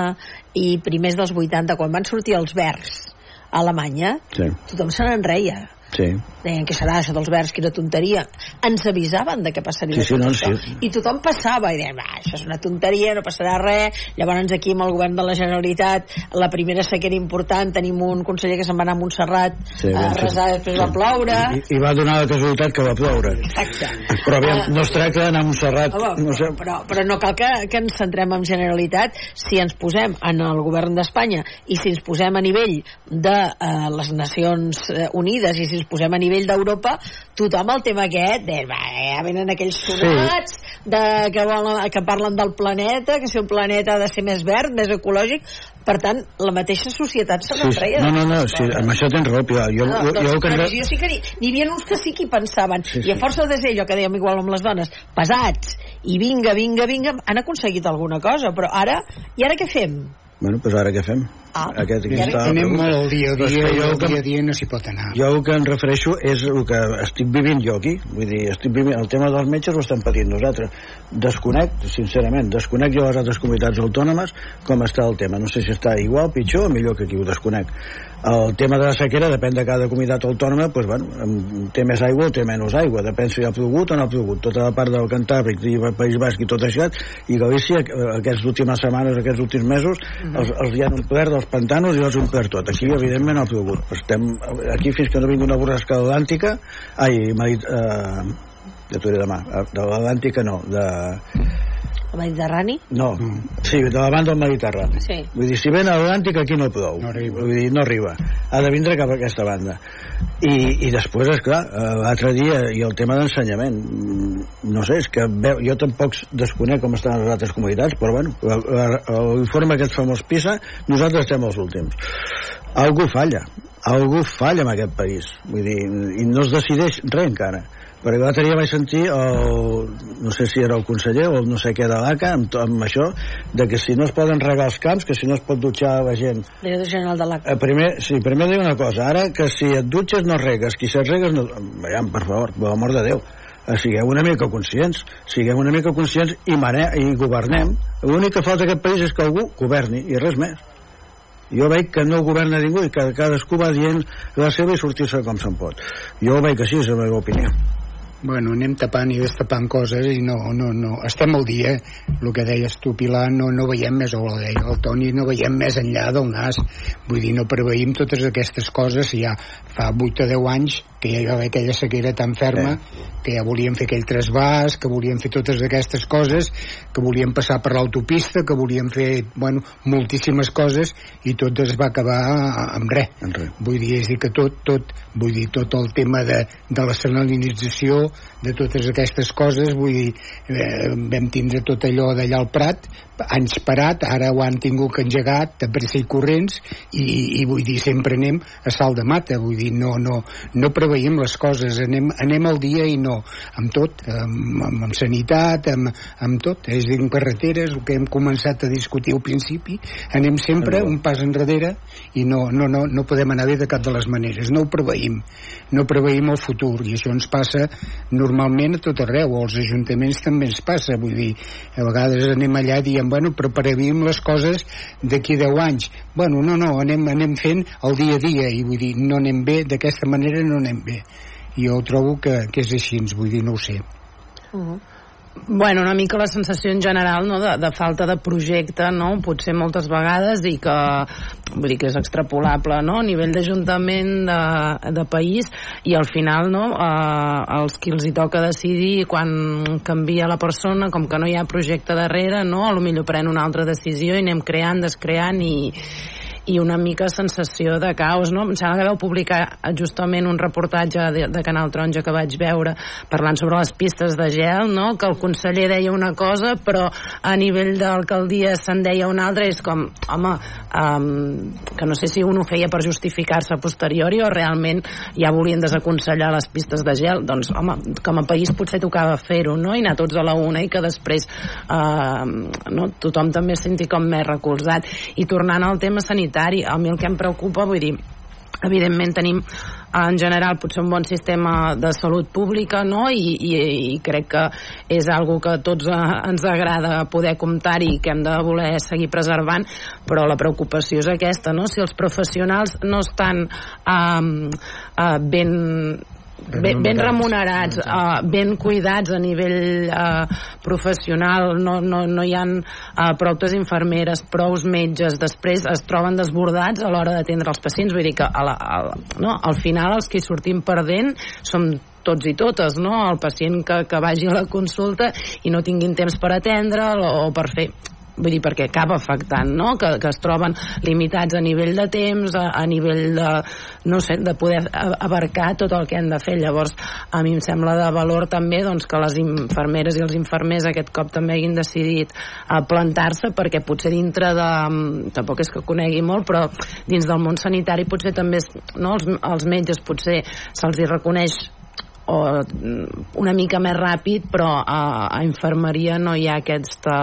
i primers dels 80, quan van sortir els verds a Alemanya, sí. tothom se n'enreia. Sí. deien que serà això dels verds, quina tonteria ens avisaven de què passaria Sí, sí, no, això. sí. i tothom passava i deien, això és una tonteria no passarà res, llavors aquí amb el govern de la Generalitat, la primera sequera important tenim un conseller que se'n va anar a Montserrat Sí, a sí. resar, després va ploure I, I va donar la casualitat que va ploure. exacte Però aviam, Ah, no es tracta d'anar a Montserrat, Home, no sé, però, però no cal que, que ens centrem en Generalitat si ens posem en el govern d'Espanya i si ens posem a nivell de eh, les Nacions Unides i si ens posem a nivell d'Europa tothom el tema aquest de, va, ja venen aquells sonats de, que, volen, que parlen del planeta que si el planeta ha de ser més verd, més ecològic per tant, la mateixa societat se sí, sí. n'entreia no, no, no, sí, amb això tens raó, Pilar. Jo, no, jo, doncs, jo, que però jo sí que n'hi havia uns que sí que hi pensaven Sí, i a sí. força de ser allò que dèiem igual amb les dones pesats i vinga, vinga, vinga han aconseguit alguna cosa però ara, i ara què fem? Bueno, doncs ara què fem? Ah, Aquest, ara- aquesta Anem molt al dia a dia que i jo el que- dia a dia no s'hi pot anar. Jo el que em refereixo és el que estic vivint jo aquí. Vull dir, estic vivint, el tema dels metges ho estem patint nosaltres. Desconec, sincerament, desconec jo les altres comunitats autònomes com està el tema. No sé si està igual, pitjor o millor que aquí, ho desconec. El tema de la sequera depèn de cada comunitat autònoma, doncs, bueno, té més aigua o té menys aigua, depèn si ha plogut o no ha plogut. Tota la part del Cantàbric i el País Basc i tot això, i Galícia, eh, aquestes últimes setmanes, aquests últims mesos, els, els hi han omplert dels pantanos i els han omplert tot. Aquí, evidentment, no ha plogut. Estem aquí fins que no vingui una borrasca atlàntica, ai, Medit, eh, ja t'ho diré demà, de l'Atlàntica no, de, el Mediterrani? no, sí, de la banda del Mediterrani. Sí. Vull dir, si ven a l'Atlàntic aquí no plou. No arriba. Vull dir, no arriba. Ha de vindre cap a aquesta banda. I, i després, és clar, l'altre dia, i el tema d'ensenyament, mm, no sé, és que veu, jo tampoc desconec com estan les altres comunitats, però bueno, l'informe aquest famós PISA, nosaltres estem els últims. Algú falla, algú falla en aquest país, vull dir, i no es decideix res encara perquè l'altre dia vaig sentir el, no sé si era el conseller o el no sé què de l'ACA amb, amb això, de que si no es poden regar els camps, que si no es pot dutxar la gent Director General de la... Eh, primer, sí, primer diu una cosa, ara que si et dutxes no regues, qui se't regues no... Veiem, per favor, per l'amor de Déu, eh, sigueu una mica conscients, sigueu una mica conscients i, mane i governem. L'únic que falta a aquest país és que algú governi, i res més. Jo veig que no governa ningú i que cadascú va dient la seva i sortir-se com se'n pot. Jo ho veig així, és la meva opinió. Bueno, anem tapant i destapant coses i no, no, no, estem al dia el que deies tu Pilar, no, no veiem més o la deia el Toni, no veiem més enllà del nas. Vull dir, no preveïm totes aquestes coses. Ja fa 8 o 10 anys que ja hi va haver aquella sequera tan ferma que ja volíem fer aquell trasbàs que volíem fer totes aquestes coses que volíem passar per l'autopista que volíem fer, bueno, moltíssimes coses i tot es va acabar amb res. En res. vull dir, és dir que tot, tot vull dir, tot el tema de, de la salinització de totes aquestes coses vull dir, eh, vam tindre tot allò d'allà al Prat anys parat, ara ho han tingut que engegar de pressa i corrents i, i vull dir, sempre anem a salt de mata vull dir, no, no, no preveiem les coses anem, anem al dia i no. Amb tot, amb, amb, amb sanitat amb, amb tot, és a dir, amb carreteres el que hem començat a discutir al principi anem sempre un pas enrere i no, no, no, no podem anar bé de cap de les maneres, no ho preveïm no preveïm el futur i això ens passa normalment a tot arreu als ajuntaments també ens passa vull dir, a vegades anem allà i diem, bueno, però les coses d'aquí 10 anys. Bueno, no, no, anem, anem fent el dia a dia i vull dir, no anem bé d'aquesta manera no anem bé. Jo trobo que, que és així, vull dir, no ho sé Bueno, una mica la sensació en general no, de, de falta de projecte, no? potser moltes vegades i que, vull dir que és extrapolable no? a nivell d'Ajuntament de, de país i al final no, eh, els qui els hi toca decidir quan canvia la persona, com que no hi ha projecte darrere, no? a lo millor pren una altra decisió i anem creant, descreant i, i una mica sensació de caos, no? Em sembla que vau publicar justament un reportatge de, de Canal Taronja que vaig veure parlant sobre les pistes de gel, no? Que el conseller deia una cosa, però a nivell d'alcaldia se'n deia una altra, és com, home, um, que no sé si un ho feia per justificar-se a posteriori o realment ja volien desaconsellar les pistes de gel, doncs, home, com a país potser tocava fer-ho, no? I anar tots a la una i que després uh, no? tothom també es senti com més recolzat. I tornant al tema sanitari, a mi el que em preocupa, vull dir, evidentment tenim en general potser un bon sistema de salut pública no? I, i, i crec que és algo que a tots eh, ens agrada poder comptar-hi i que hem de voler seguir preservant però la preocupació és aquesta no? si els professionals no estan eh, eh, ben ben, ben remunerats, uh, ben cuidats a nivell uh, professional, no, no, no hi han uh, prous infermeres, prous metges, després es troben desbordats a l'hora d'atendre els pacients, vull dir que a la, a, no, al final els que sortim perdent som tots i totes, no? El pacient que, que vagi a la consulta i no tinguin temps per atendre'l o per fer vull dir, perquè acaba afectant, no? Que, que es troben limitats a nivell de temps, a, a nivell de, no sé, de poder abarcar tot el que han de fer. Llavors, a mi em sembla de valor també doncs, que les infermeres i els infermers aquest cop també hagin decidit plantar-se perquè potser dintre de... tampoc és que conegui molt, però dins del món sanitari potser també no, els, els metges potser se'ls reconeix o una mica més ràpid però a, a infermeria no hi ha aquesta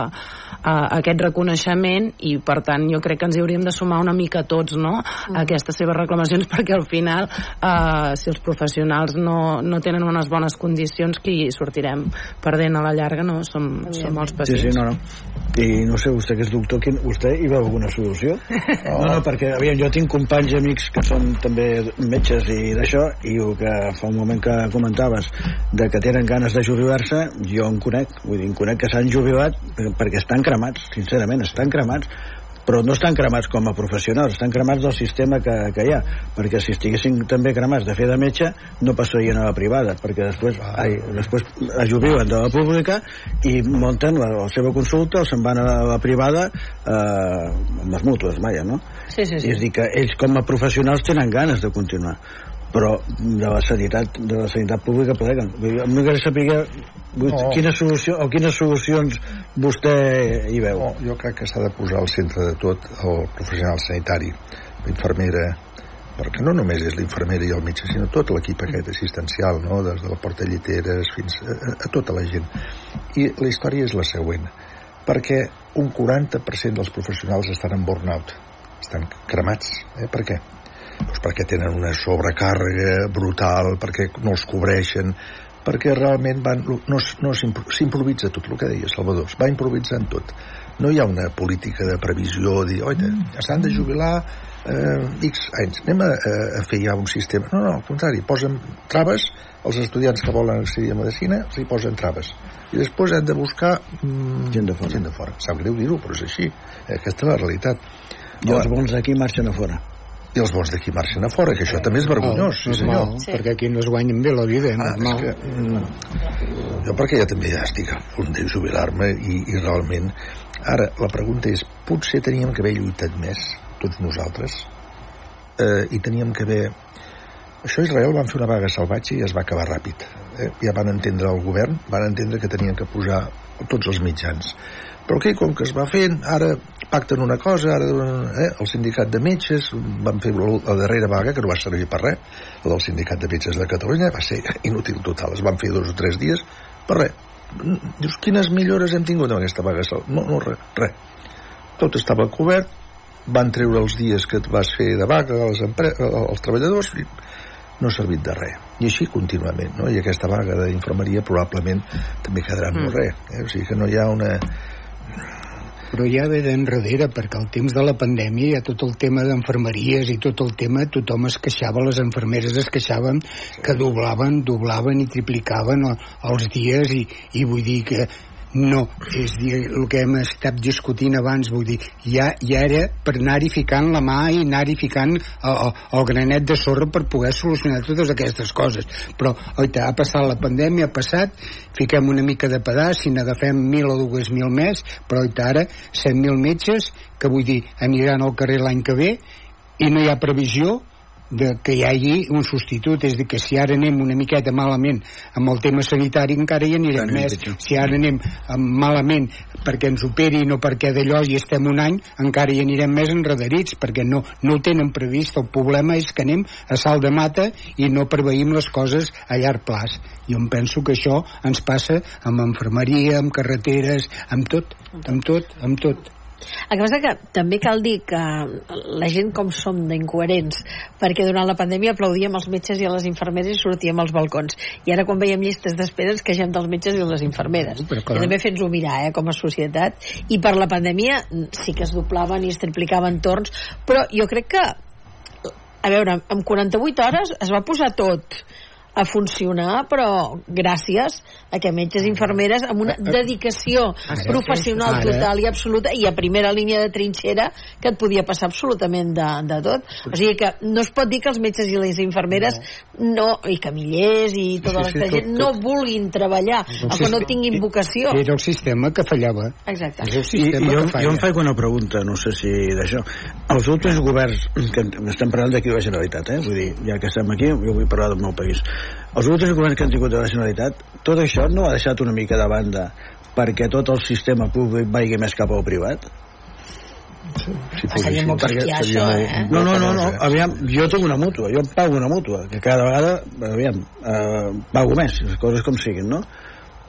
uh, aquest reconeixement i per tant jo crec que ens hi hauríem de sumar una mica tots no? Mm. a aquestes seves reclamacions [LAUGHS] perquè al final uh, si els professionals no, no tenen unes bones condicions qui sortirem perdent a la llarga no? som, som els pacients sí, sí, no, no. i no sé, vostè que és doctor quin, vostè hi veu alguna solució? Oh. [LAUGHS] no, no, perquè aviam, jo tinc companys i amics que són també metges i d'això i el que fa un moment que comentaves de que tenen ganes de jubilar-se jo en conec, vull dir, en conec que s'han jubilat perquè estan cremats, sincerament, estan cremats però no estan cremats com a professionals, estan cremats del sistema que, que hi ha, perquè si estiguessin també cremats de fer de metge, no passarien a la privada, perquè després, ai, després es jubilen de la pública i munten la, la seva consulta o se'n van a la, privada eh, amb les mútues, vaja, no? Sí, sí, sí. I és dir, que ells com a professionals tenen ganes de continuar però de la sanitat de la sanitat pública pleguen. M'agradaria saber oh. quines, solució, o quines solucions vostè hi veu. Oh, jo crec que s'ha de posar al centre de tot el professional sanitari, l'infermera, perquè no només és l'infermera i el metge, sinó tot l'equip aquest assistencial, no? des de la porta lliteres fins a, a, a tota la gent. I la història és la següent, perquè un 40% dels professionals estan en burnout, estan cremats. Eh? Per què? Doncs perquè tenen una sobrecàrrega brutal, perquè no els cobreixen, perquè realment van, no, no s'improvisa tot el que deia Salvador, es va improvisant tot. No hi ha una política de previsió, dir, oi, s'han de jubilar eh, X anys, anem a, a fer ja un sistema. No, no, al contrari, posen traves als estudiants que volen accedir a medicina, s'hi posen traves. I després hem de buscar mm, gent de fora. Gent de fora. Sap greu dir-ho, però és així. Aquesta és la realitat. I els bons d'aquí marxen a fora i els bons d'aquí marxen a fora, que això també és vergonyós, sí, senyor. Sí. Perquè aquí no es guanyen bé la vida, ah, normal. Que, mm, jo perquè ja també ja estic a punt de jubilar-me i, i realment... Ara, la pregunta és, potser teníem que haver lluitat més, tots nosaltres, eh, i teníem que haver... Això a Israel van fer una vaga salvatge i es va acabar ràpid. Eh? Ja van entendre el govern, van entendre que tenien que posar tots els mitjans però que com que es va fent, ara pacten una cosa, ara eh, el sindicat de metges van fer la darrera vaga, que no va servir per res, la del sindicat de metges de Catalunya, va ser [LAUGHS] inútil total, es van fer dos o tres dies, per res. Dius, quines millores hem tingut amb aquesta vaga? No, no, res, res. Tot estava cobert, van treure els dies que et vas fer de vaga als, als treballadors i no ha servit de res. I així contínuament, no? I aquesta vaga d'infermeria probablement també quedarà en mm. no res. Eh? O sigui que no hi ha una però ja ve d'enrere, perquè al temps de la pandèmia hi ha tot el tema d'enfermeries i tot el tema, tothom es queixava, les enfermeres es queixaven que doblaven, doblaven i triplicaven els dies i, i vull dir que no, és dir, el que hem estat discutint abans, vull dir, ja, ja era per anar-hi ficant la mà i anar-hi ficant el, el granet de sorra per poder solucionar totes aquestes coses. Però, oita, ha passat la pandèmia, ha passat, fiquem una mica de pedaç, si n'agafem mil o dues mil més, però oita, ara 100.000 metges, que vull dir, aniran al carrer l'any que ve, i no hi ha previsió de que hi hagi un substitut, és dir, que si ara anem una miqueta malament amb el tema sanitari encara hi anirem Tant més, si ara anem malament perquè ens operin o perquè d'allò i estem un any, encara hi anirem més enredarits, perquè no, no ho tenen previst. El problema és que anem a salt de mata i no preveïm les coses a llarg plaç. Jo em penso que això ens passa amb enfermeria, amb carreteres amb tot, amb tot, amb tot El que passa que també cal dir que la gent com som d'incoherents, perquè durant la pandèmia aplaudíem els metges i a les infermeres i sortíem als balcons. I ara quan veiem llistes d'espera ens queixem dels metges i les infermeres. Però I també fent-ho mirar, eh, com a societat. I per la pandèmia sí que es doblaven i es triplicaven torns, però jo crec que a veure, en 48 hores es va posar tot a funcionar, però gràcies a que metges i infermeres amb una dedicació Ara, professional ara. total i absoluta i a primera línia de trinxera que et podia passar absolutament de, de tot. O sigui que no es pot dir que els metges i les infermeres no, i camillers i tota Sí, sí, aquesta tot- gent no vulguin treballar o que no tinguin vocació. Era el sistema que fallava. Exacte. És el I, sistema i jo, que falla. jo em faig una pregunta, no sé si d'això. Els últims governs, que estem parlant d'aquí de la Generalitat, eh? vull dir, ja que estem aquí, jo vull parlar del meu país. Els últims governs que han tingut de la Generalitat, tot això no ha deixat una mica de banda perquè tot el sistema públic vagi més cap al privat? Si fos Seria molt perquè seria molt- eh? No, no, no, no. Aviam, jo tinc una mútua, jo em pago una mútua, que cada vegada, aviam, eh, pago més, les coses com siguin, no?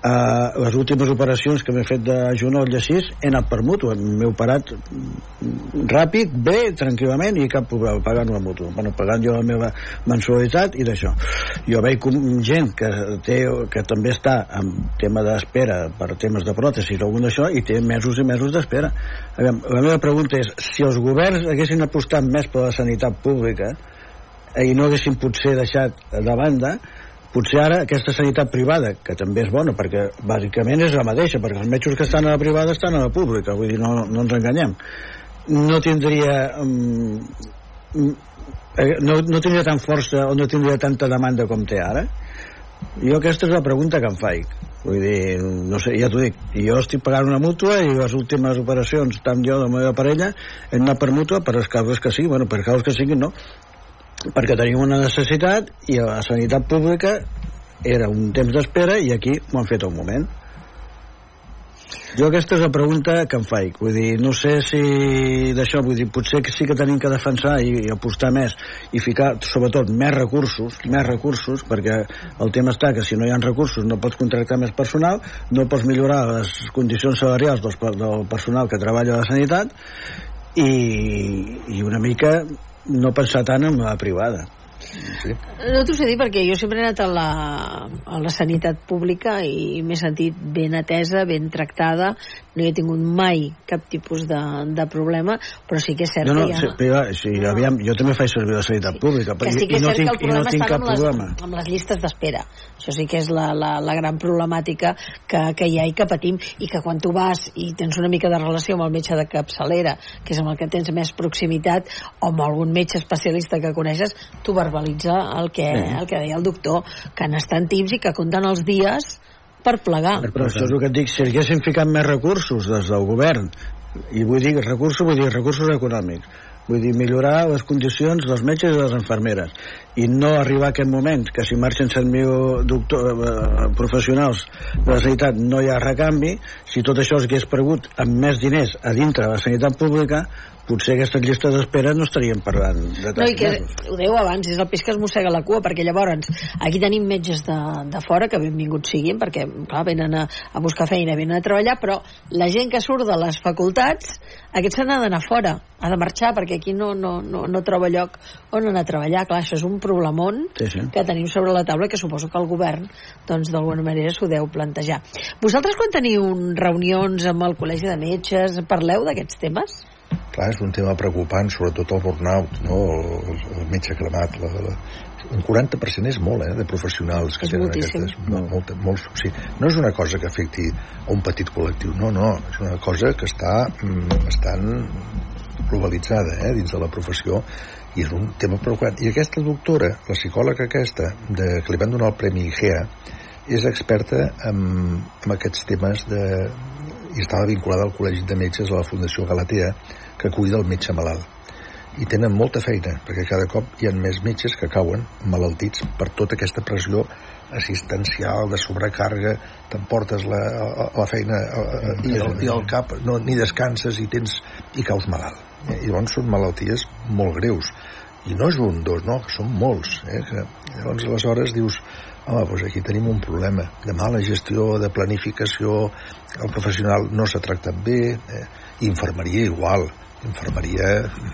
Eh, les últimes operacions que m'he fet de genoll i així he anat per mútua, m'he operat mm, ràpid, bé, tranquil·lament i cap problema, pagant una mútua. Bueno, pagant jo la meva mensualitat i d'això. Jo veig gent que, té, que també està en tema d'espera per temes de pròtesis o d'això i té mesos i mesos d'espera. La meva pregunta és si els governs haguessin apostat més per la sanitat pública eh, i no haguessin potser deixat de banda potser ara aquesta sanitat privada, que també és bona, perquè bàsicament és la mateixa, perquè els metges que estan a la privada estan a la pública, vull dir, no, no ens enganyem. No tindria... Um, no, no tindria tan força o no tindria tanta demanda com té ara? Jo aquesta és la pregunta que em faig. Vull dir, no sé, ja t'ho dic, jo estic pagant una mútua i les últimes operacions, tant jo de la meva parella, hem anat per mútua per les causes que siguin, bueno, per causes que siguin no, perquè tenim una necessitat i a la sanitat pública era un temps d'espera i aquí m'ho han fet un moment. Jo aquesta és la pregunta que em faig. Vull dir, no sé si d'això, vull dir, potser que sí que tenim que defensar i, i apostar més i ficar, sobretot, més recursos, més recursos, perquè el tema està que si no hi ha recursos no pots contractar més personal, no pots millorar les condicions salarials per- del personal que treballa a la sanitat i, i una mica no pensar tant en la privada. Sí. No t'ho sé dir perquè jo sempre he anat a la, a la sanitat pública i m'he sentit ben atesa, ben tractada, no hi he tingut mai cap tipus de, de problema, però sí que és cert No, no, que hi ha... sí, priva- sí, aviam, jo també faig servir la sanitat pública que sí que i, no tinc, que i no tinc cap amb les, problema. amb les llistes d'espera. Això sí que és la, la, la gran problemàtica que, que hi ha i que patim i que quan tu vas i tens una mica de relació amb el metge de capçalera, que és amb el que tens més proximitat, o amb algun metge especialista que coneixes, tu verbalitza el que, Sí. el que deia el doctor, que n'estan tips i que compten els dies per plegar. Però això és el que et dic, si haguessin ficat més recursos des del govern, i vull dir recursos, vull dir recursos econòmics, vull dir millorar les condicions dels metges i de les infermeres, i no arribar a aquest moment que si marxen 100.000 doctor, eh, professionals de la sanitat no hi ha recanvi, si tot això es hagués pregut amb més diners a dintre de la sanitat pública, potser aquestes llistes d'espera no estaríem parlant de No, i que, mesos. ho dèieu abans, és el peix que es mossega la cua, perquè llavors aquí tenim metges de, de fora, que benvinguts siguin, perquè, clar, venen a, a buscar feina, venen a treballar, però la gent que surt de les facultats, aquests n'ha d'anar fora, ha de marxar, perquè aquí no, no, no, no troba lloc on anar a treballar. Clar, això és un problemón Sí, sí. que tenim sobre la taula que suposo que el govern, doncs, d'alguna manera s'ho deu plantejar. Vosaltres, quan teniu reunions amb el Col·legi de Metges, parleu d'aquests temes? Clar, és un tema preocupant, sobretot el burnout, no? el, el metge cremat. La, la, un 40% és molt, eh, de professionals que És tenen moltíssim. aquestes... No, molt, molt, o sigui, no és una cosa que afecti a un petit col·lectiu, no, no, és una cosa que està mm, bastant globalitzada eh, dins de la professió i és un tema preocupant. I aquesta doctora, la psicòloga aquesta, de, que li van donar el Premi IGEA, és experta en, en aquests temes de, i estava vinculada al Col·legi de Metges a la Fundació Galatea que cuida el metge malalt i tenen molta feina perquè cada cop hi ha més metges que cauen malaltits per tota aquesta pressió assistencial, de sobrecàrrega t'emportes la, la, la feina eh, i, el, i el cap no, ni descanses i tens i caus malalt eh? i llavors són malalties molt greus i no és un, dos, no, són molts eh? llavors aleshores dius home, doncs aquí tenim un problema de mala gestió, de planificació el professional no s'ha tractat bé, eh, infermeria igual, infermeria,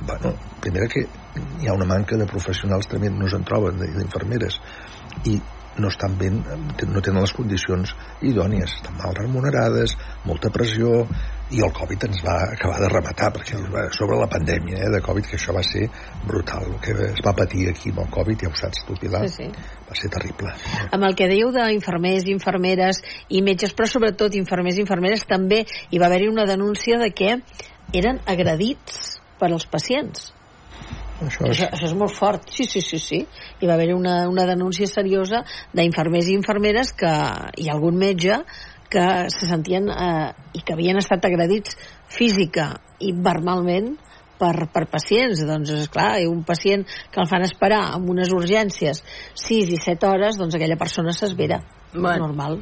bueno, primera que hi ha una manca de professionals tremend, no se'n troben, d'infermeres, i no estan ben, no tenen les condicions idònies, estan mal remunerades, molta pressió, i el Covid ens va acabar de rematar, perquè sobre la pandèmia eh, de Covid, que això va ser brutal, el que es va patir aquí amb el Covid, ja ho saps tu, Pilar, sí, sí. va ser terrible. Amb el que dèieu d'infermers, infermeres i metges, però sobretot infermers i infermeres, també hi va haver-hi una denúncia de que eren agredits per als pacients. Això és... Això, això és molt fort, sí, sí, sí, sí. Hi va haver una, una denúncia seriosa d'infermers i infermeres que, i algun metge que se sentien eh, i que havien estat agredits física i verbalment per, per pacients. Doncs, és clar, un pacient que el fan esperar amb unes urgències 6 i 7 hores, doncs aquella persona s'esvera. Bueno. Normal.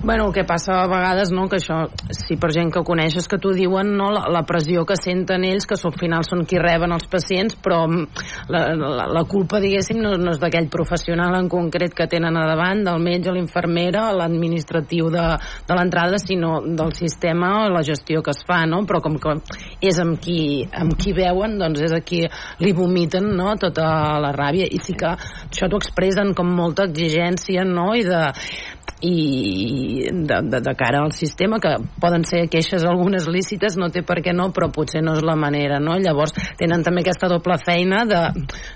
Bueno, el que passa a vegades, no?, que això, si per gent que coneixes que t'ho diuen, no?, la, la pressió que senten ells, que al final són qui reben els pacients, però mm, la, la, la culpa, diguéssim, no, no és d'aquell professional en concret que tenen a davant, del metge, l'infermera, l'administratiu de, de l'entrada, sinó del sistema, la gestió que es fa, no?, però com que és amb qui, amb qui veuen, doncs és a qui li vomiten, no?, tota la ràbia, i sí que això t'ho expressen com molta exigència, no?, i de, i de, de, de cara al sistema que poden ser queixes algunes lícites no té per què no, però potser no és la manera no? llavors tenen també aquesta doble feina de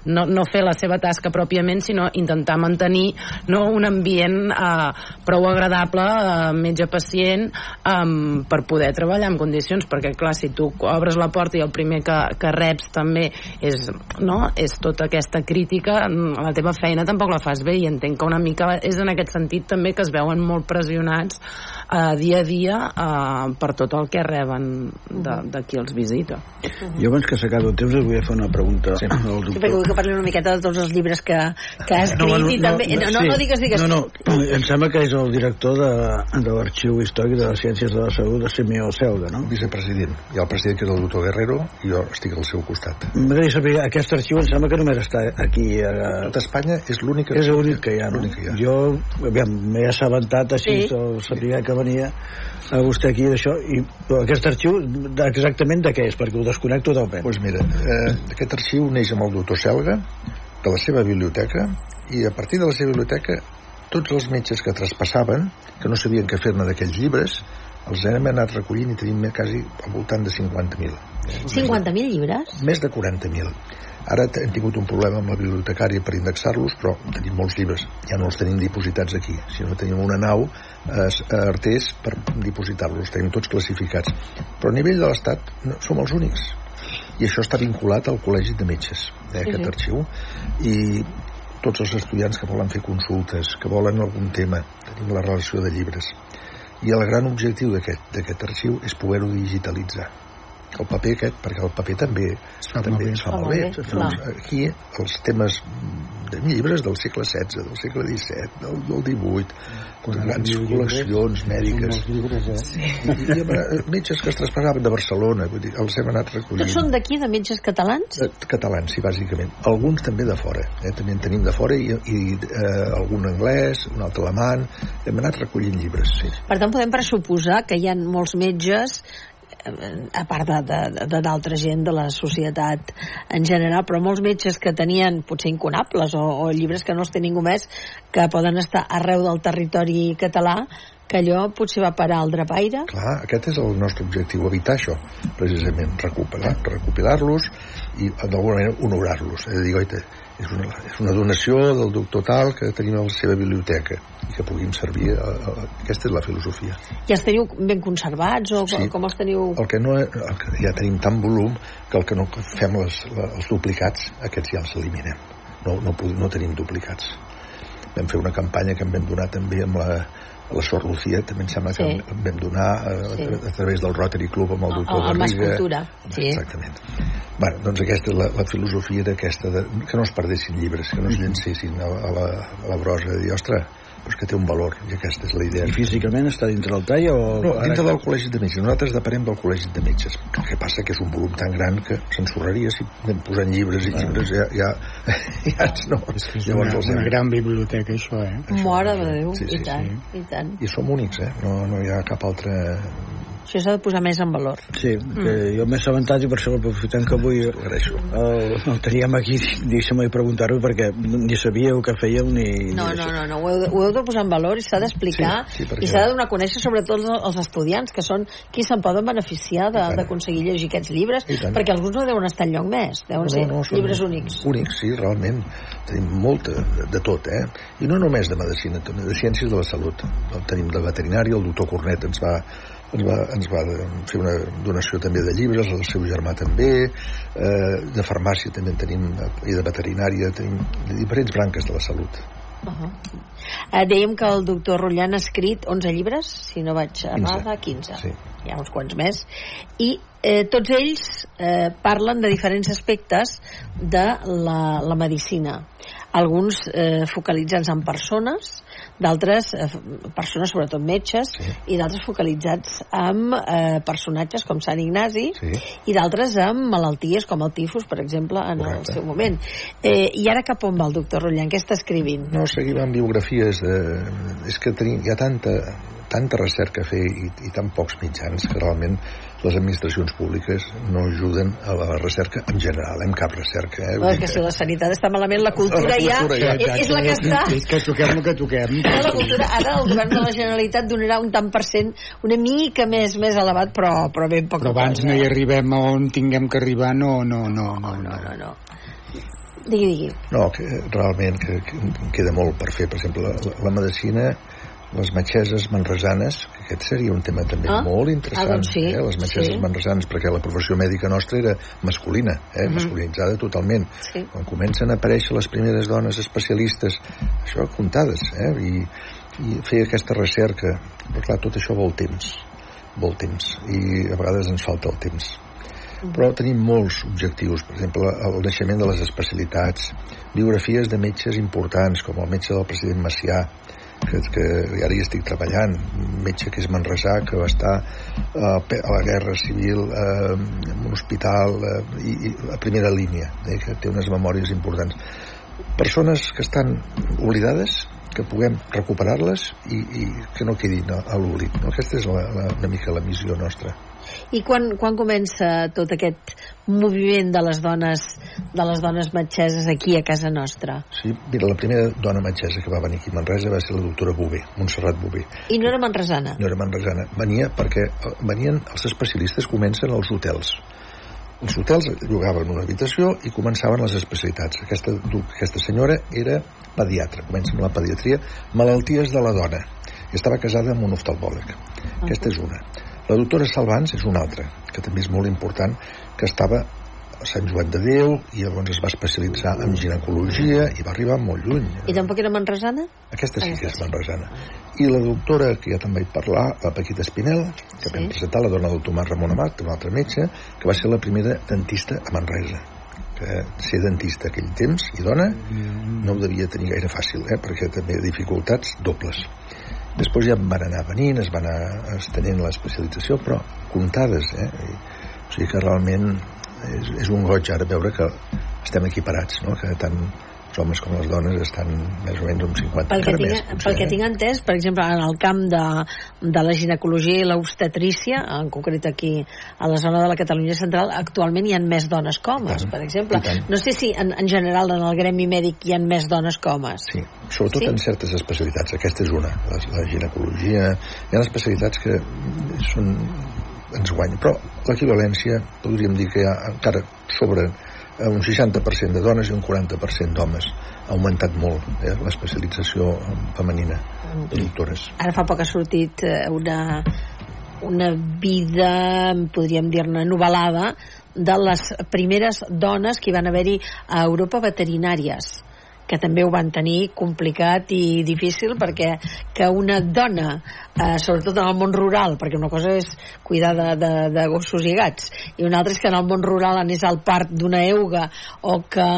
no, no fer la seva tasca pròpiament sinó intentar mantenir no, un ambient eh, prou agradable eh, metge-pacient eh, per poder treballar en condicions perquè clar, si tu obres la porta i el primer que, que reps també és, no, és tota aquesta crítica la teva feina tampoc la fas bé i entenc que una mica és en aquest sentit també que es veuen molt pressionats eh, dia a dia eh, per tot el que reben de, de qui els visita. Uh -huh. Jo abans que s'acabi el temps us vull fer una pregunta sí. al doctor. Sí, perquè vull que parli una miqueta de tots els llibres que, que ha escrit no, no, i també... No, no, sí. no, digues, digues. No, no, em sembla que és el director de, de l'Arxiu Històric de les Ciències de la Salut de Simeó Ceuda, no? Vicepresident. Hi ha el president que és el doctor Guerrero i jo estic al seu costat. M'agradaria saber, aquest arxiu em sembla que només està aquí a... Tot Espanya és l'únic és l'únic que hi ha, no? Que hi ha. Jo, aviam, m'he assabentat així, sí. sabia que venia a vostè aquí d'això i aquest arxiu exactament de què és? Perquè ho desconnecto totalment. Pues mira, eh, aquest arxiu neix amb el doctor Selga de la seva biblioteca i a partir de la seva biblioteca tots els metges que traspassaven que no sabien què fer-ne d'aquells llibres els hem anat recollint i tenim quasi al voltant de 50.000 50.000 llibres? Més de 40.000 Ara hem tingut un problema amb la bibliotecària per indexar-los, però tenim molts llibres. Ja no els tenim dipositats aquí, sinó tenim una nau eh, a Artés per dipositar-los. Tenim tots classificats. Però a nivell de l'Estat no, som els únics. I això està vinculat al Col·legi de Metges, eh, aquest uh -huh. arxiu. I tots els estudiants que volen fer consultes, que volen algun tema, tenim la relació de llibres. I el gran objectiu d'aquest arxiu és poder-ho digitalitzar el paper aquest, perquè el paper també es fa també es fa molt bé. bé. Doncs, aquí els temes de llibres del segle XVI, del segle XVII, del, del XVIII, grans col·leccions mèdiques. Eh? sí. I, i, i, metges que es traspassaven de Barcelona, vull dir, els hem anat recollint. Tots són d'aquí, de metges catalans? De, catalans, sí, bàsicament. Alguns també de fora, eh? també en tenim de fora, i, i eh, algun anglès, un altre alemany, hem anat recollint llibres, sí. Per tant, podem pressuposar que hi ha molts metges a part de d'altra gent de la societat en general, però molts metges que tenien potser incunables o, o llibres que no els té ningú més, que poden estar arreu del territori català que allò potser va parar al drapaire. Clar, aquest és el nostre objectiu, evitar això, precisament, recuperar, recopilar-los i d'alguna manera honorar-los. És a dir, oita, és una, és una donació del doctor tal que tenim a la seva biblioteca i que puguin servir a, a, aquesta és la filosofia. I els teniu ben conservats o sí. com els teniu? El que no, el que ja tenim tant volum que el que no fem les, les, els duplicats aquests ja els eliminem. No, no, no tenim duplicats. Vam fer una campanya que em vam donar també amb la, la Sor Lucía també em sembla sí. que vam donar a, sí. a, a través del Rotary Club amb el doctor o, Garriga sí. exactament bueno, doncs aquesta és la, la filosofia d'aquesta que no es perdessin llibres que no es llencessin a, a, la, a la brosa de dir, ostres, és que té un valor i aquesta és la idea I físicament està dintre del tall o... no, dintre del col·legi de metges nosaltres depenem del col·legi de metges el que passa que és un volum tan gran que s'ensorraria si anem posant llibres i llibres ja, ja, [LAUGHS] ja no És que és Llavors una, una gran biblioteca, això, eh? Mare de Déu, Sí, i sí, tant, sí. i tant. i som únics, eh? no, no hi ha cap altre Això s'ha de posar més en valor. Sí, que jo m'he assabentat i per això aprofitant que avui agraeixo. el, el teníem aquí, deixa'm preguntar-ho perquè ni sabíeu què fèieu ni... No, ni no, no, no, ho heu, ho heu de posar en valor i s'ha d'explicar Sí, sí, perquè- i s'ha de donar a conèixer sobretot els, estudiants, que són qui se'n poden beneficiar d'aconseguir llegir aquests llibres, I perquè alguns no deuen estar enlloc més, deuen ser són llibres únics. Únics, sí, realment. Tenim molta de, de tot, eh? I no només de medicina, també de ciències de la salut. El tenim de veterinari, el doctor Cornet ens va, ens va, ens va fer una donació també de llibres, el seu germà també, eh, de farmàcia també en tenim, i de veterinària, tenim de diferents branques de la salut. Uh -huh. eh, dèiem que el doctor Rotllan ha escrit 11 llibres, si no vaig errada, 15. Sí. Hi ha uns quants més. I eh, tots ells eh, parlen de diferents aspectes de la, la medicina. Alguns eh, focalitzats en persones, d'altres eh, persones, sobretot metges, Sí. i d'altres focalitzats en eh, personatges com Sant Ignasi, Sí. i d'altres amb malalties com el tifus, per exemple, en Correcte. el seu moment. Eh, I ara cap on va el doctor Rotllan? Què està escrivint? No, seguim amb biografies de... És que tenim, hi ha tanta, tanta recerca a fer i, i tan pocs mitjans que realment les administracions públiques no ajuden a la recerca en general, en cap recerca. Eh? Que si la sanitat està malament, la cultura, La cultura ja, ja, és, és la que està... És que toquem el que toquem. [LAUGHS] Ara la cultura, ara el govern de la Generalitat donarà un tant per cent una mica més més elevat, però, però ben poc. Però abans no hi arribem a on tinguem que arribar, no, no, no, no. No, no, no. Digui, digui. No, que realment que, que queda molt per fer. Per exemple, la, la medicina, les metgesses manresanes, que aquest seria un tema també Ah, molt interessant. ah, doncs sí, eh? Les metgesses sí. manresanes, perquè la professió mèdica nostra era masculina, eh? masculinitzada totalment. Sí. Quan comencen a aparèixer les primeres dones especialistes, això comptades, eh? I, i fer aquesta recerca, però clar, tot això vol temps, vol temps, i a vegades ens falta el temps però tenim molts objectius per exemple el naixement de les especialitats biografies de metges importants com el metge del president Macià que, que ara hi estic treballant un metge que és manresà que va estar eh, a la guerra civil eh, en un hospital eh, i, i a primera línia eh, que té unes memòries importants persones que estan oblidades que puguem recuperar-les i, i que no quedin a, a l'oblit no? aquesta és la, la, una mica la missió nostra I quan, quan comença tot aquest moviment de les dones de les dones metgesses aquí a casa nostra? Sí, mira, la primera dona metgessa que va venir aquí a Manresa va ser la doctora Bové, Montserrat Bové. I no era manresana? No era manresana. Venia perquè eh, venien els especialistes, comencen als hotels. Els hotels llogaven una habitació i començaven les especialitats. Aquesta, aquesta senyora era pediatra, comença amb la pediatria, malalties de la dona. I estava casada amb un oftalmòleg. Aquesta és una. La doctora Salvans és una altra, que també és molt important, que estava a Sant Joan de Déu i llavors es va especialitzar en ginecologia i va arribar molt lluny. I tampoc era manresana? Aquesta sí que és manresana. I la doctora, que ja també vaig parlar, la Paquita Espinel, que Sí. vam presentar, la dona del Tomàs Ramon Amat, un altre metge, que va ser la primera dentista a Manresa que ser dentista aquell temps i dona no ho devia tenir gaire fàcil eh? perquè també dificultats dobles després ja van anar venint es van anar estenent l'especialització però comptades eh? O sigui que realment és, és un goig ara veure que estem equiparats no? que tant els homes com les dones estan més o menys un 50 Pel que, tinc, més, potser, pel que eh? tinc entès, per exemple, en el camp de, de la ginecologia i l'obstetrícia, en concret aquí a la zona de la Catalunya Central, actualment hi ha més dones que homes, per exemple. No sé si en, en general en el gremi mèdic hi ha més dones que homes. Sí, sobretot Sí? en certes especialitats. Aquesta és una, la, la ginecologia. Hi ha especialitats que són, ens guanyen, però l'equivalència podríem dir que hi ha encara sobre un 60% de dones i un 40% d'homes. Ha augmentat molt eh, l'especialització femenina de doctores. Ara fa poc ha sortit eh, una, una vida, podríem dir-ne, novel·lada, de les primeres dones que van haver-hi a Europa veterinàries que també ho van tenir complicat i difícil perquè que una dona, eh, sobretot en el món rural, perquè una cosa és cuidar de, de, de gossos i gats i una altra és que en el món rural anés al parc d'una euga o que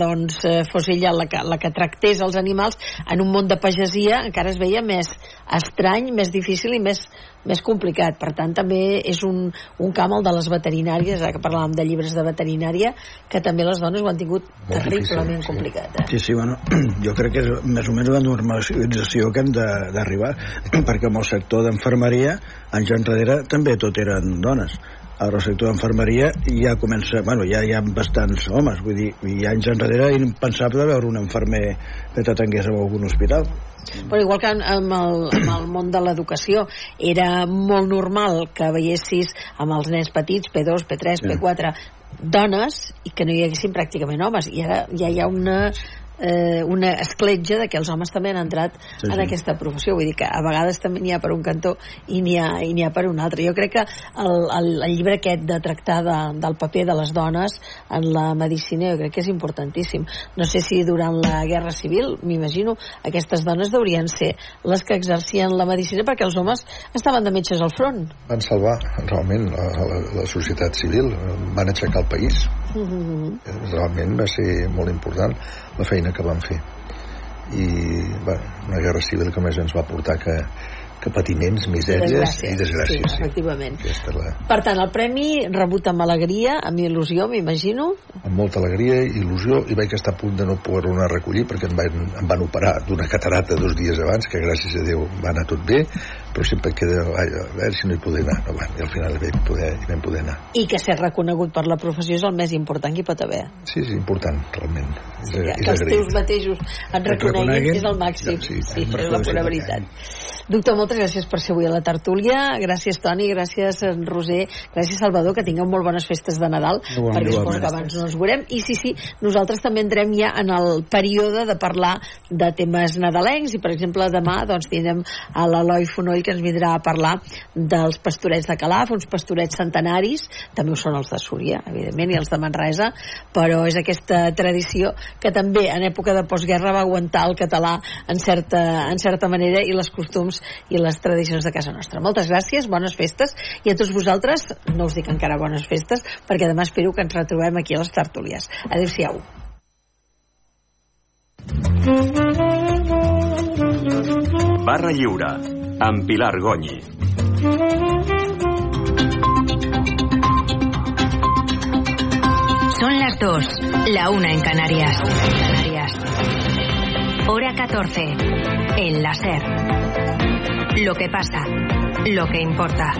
doncs, eh, fos ella la que, la que tractés els animals en un món de pagesia encara es veia més estrany, més difícil i més, més complicat. Per tant, també és un, un camp el de les veterinàries, ara que parlàvem de llibres de veterinària, que també les dones ho han tingut Molt terriblement difícil, sí. complicat. Eh? Sí, sí, bueno, [CLEARS THROAT] jo crec que és més o menys la normalització que hem de- d'arribar, [CLEARS THROAT] perquè en el sector d'enfermeria, anys enrere, també tot eren dones. Ara el sector d'enfermeria ja comença, bueno, ja hi ha bastants homes, vull dir, i anys enrere era impensable veure un enfermer que t'atengués a algun hospital. Però igual que amb, el, amb el món de l'educació era molt normal que veiessis amb els nens petits, P2, P3, Sí. P4, dones i que no hi haguessin pràcticament homes. I ara ja hi ha una eh, una escletja de que els homes també han entrat Sí, en sí. aquesta professió vull dir que a vegades també n'hi ha per un cantó i n'hi ha, i ha per un altre jo crec que el, el, el llibre aquest de tractar de, del paper de les dones en la medicina jo crec que és importantíssim no sé si durant la guerra civil m'imagino aquestes dones deurien ser les que exercien la medicina perquè els homes estaven de metges al front Van salvar realment la, la, la societat civil, van aixecar el país. mm -hmm. Realment va ser molt important la feina que van fer. I, bueno, una guerra civil que més ens va portar que, que patiments, misèries Desgràcies, i desgràcies. sí, efectivament. És la, per tant el premi rebut amb alegria amb il·lusió m'imagino amb molta alegria i il·lusió i vaig estar a punt de no poder-lo anar a recollir perquè em van, em van operar d'una catarata dos dies abans que gràcies a Déu va anar tot bé però sempre queda ai, a veure si no hi poder anar no, i al final vam poder, hi vam poder anar i que ser reconegut per la professió és el més important que hi pot haver sí, és important realment és, Sí, que, és que els teus mateixos et reconeguin reconeguin. és el màxim. Ja, Sí, sí, sí, és la pura veritat. Doctor, moltes gràcies per ser avui a la tertúlia. Gràcies, Toni, gràcies, Roser, gràcies, Salvador, que tingueu molt bones festes de Nadal, Igualment, perquè suposo que abans no ens veurem. I sí, sí, nosaltres també entrem ja en el període de parlar de temes nadalencs. I, per exemple, demà doncs, tindrem a l'Eloi Fonoll que ens vindrà a parlar dels pastorets de Calaf, uns pastorets centenaris, també ho són els de Súria, evidentment, i els de Manresa, però és aquesta tradició que també en època de postguerra va aguantar el català en certa, en certa manera i les costums i les tradicions de casa nostra. Moltes gràcies, bones festes, i a tots vosaltres, no us dic encara bones festes, perquè demà espero que ens retrobem aquí a les tertúlies. Adéu-siau. Barra Lliure, amb Pilar Gonyi. Son las dos, la una en Canarias. Canarias. Hora 14. En la SER. Lo que pasa, lo que importa.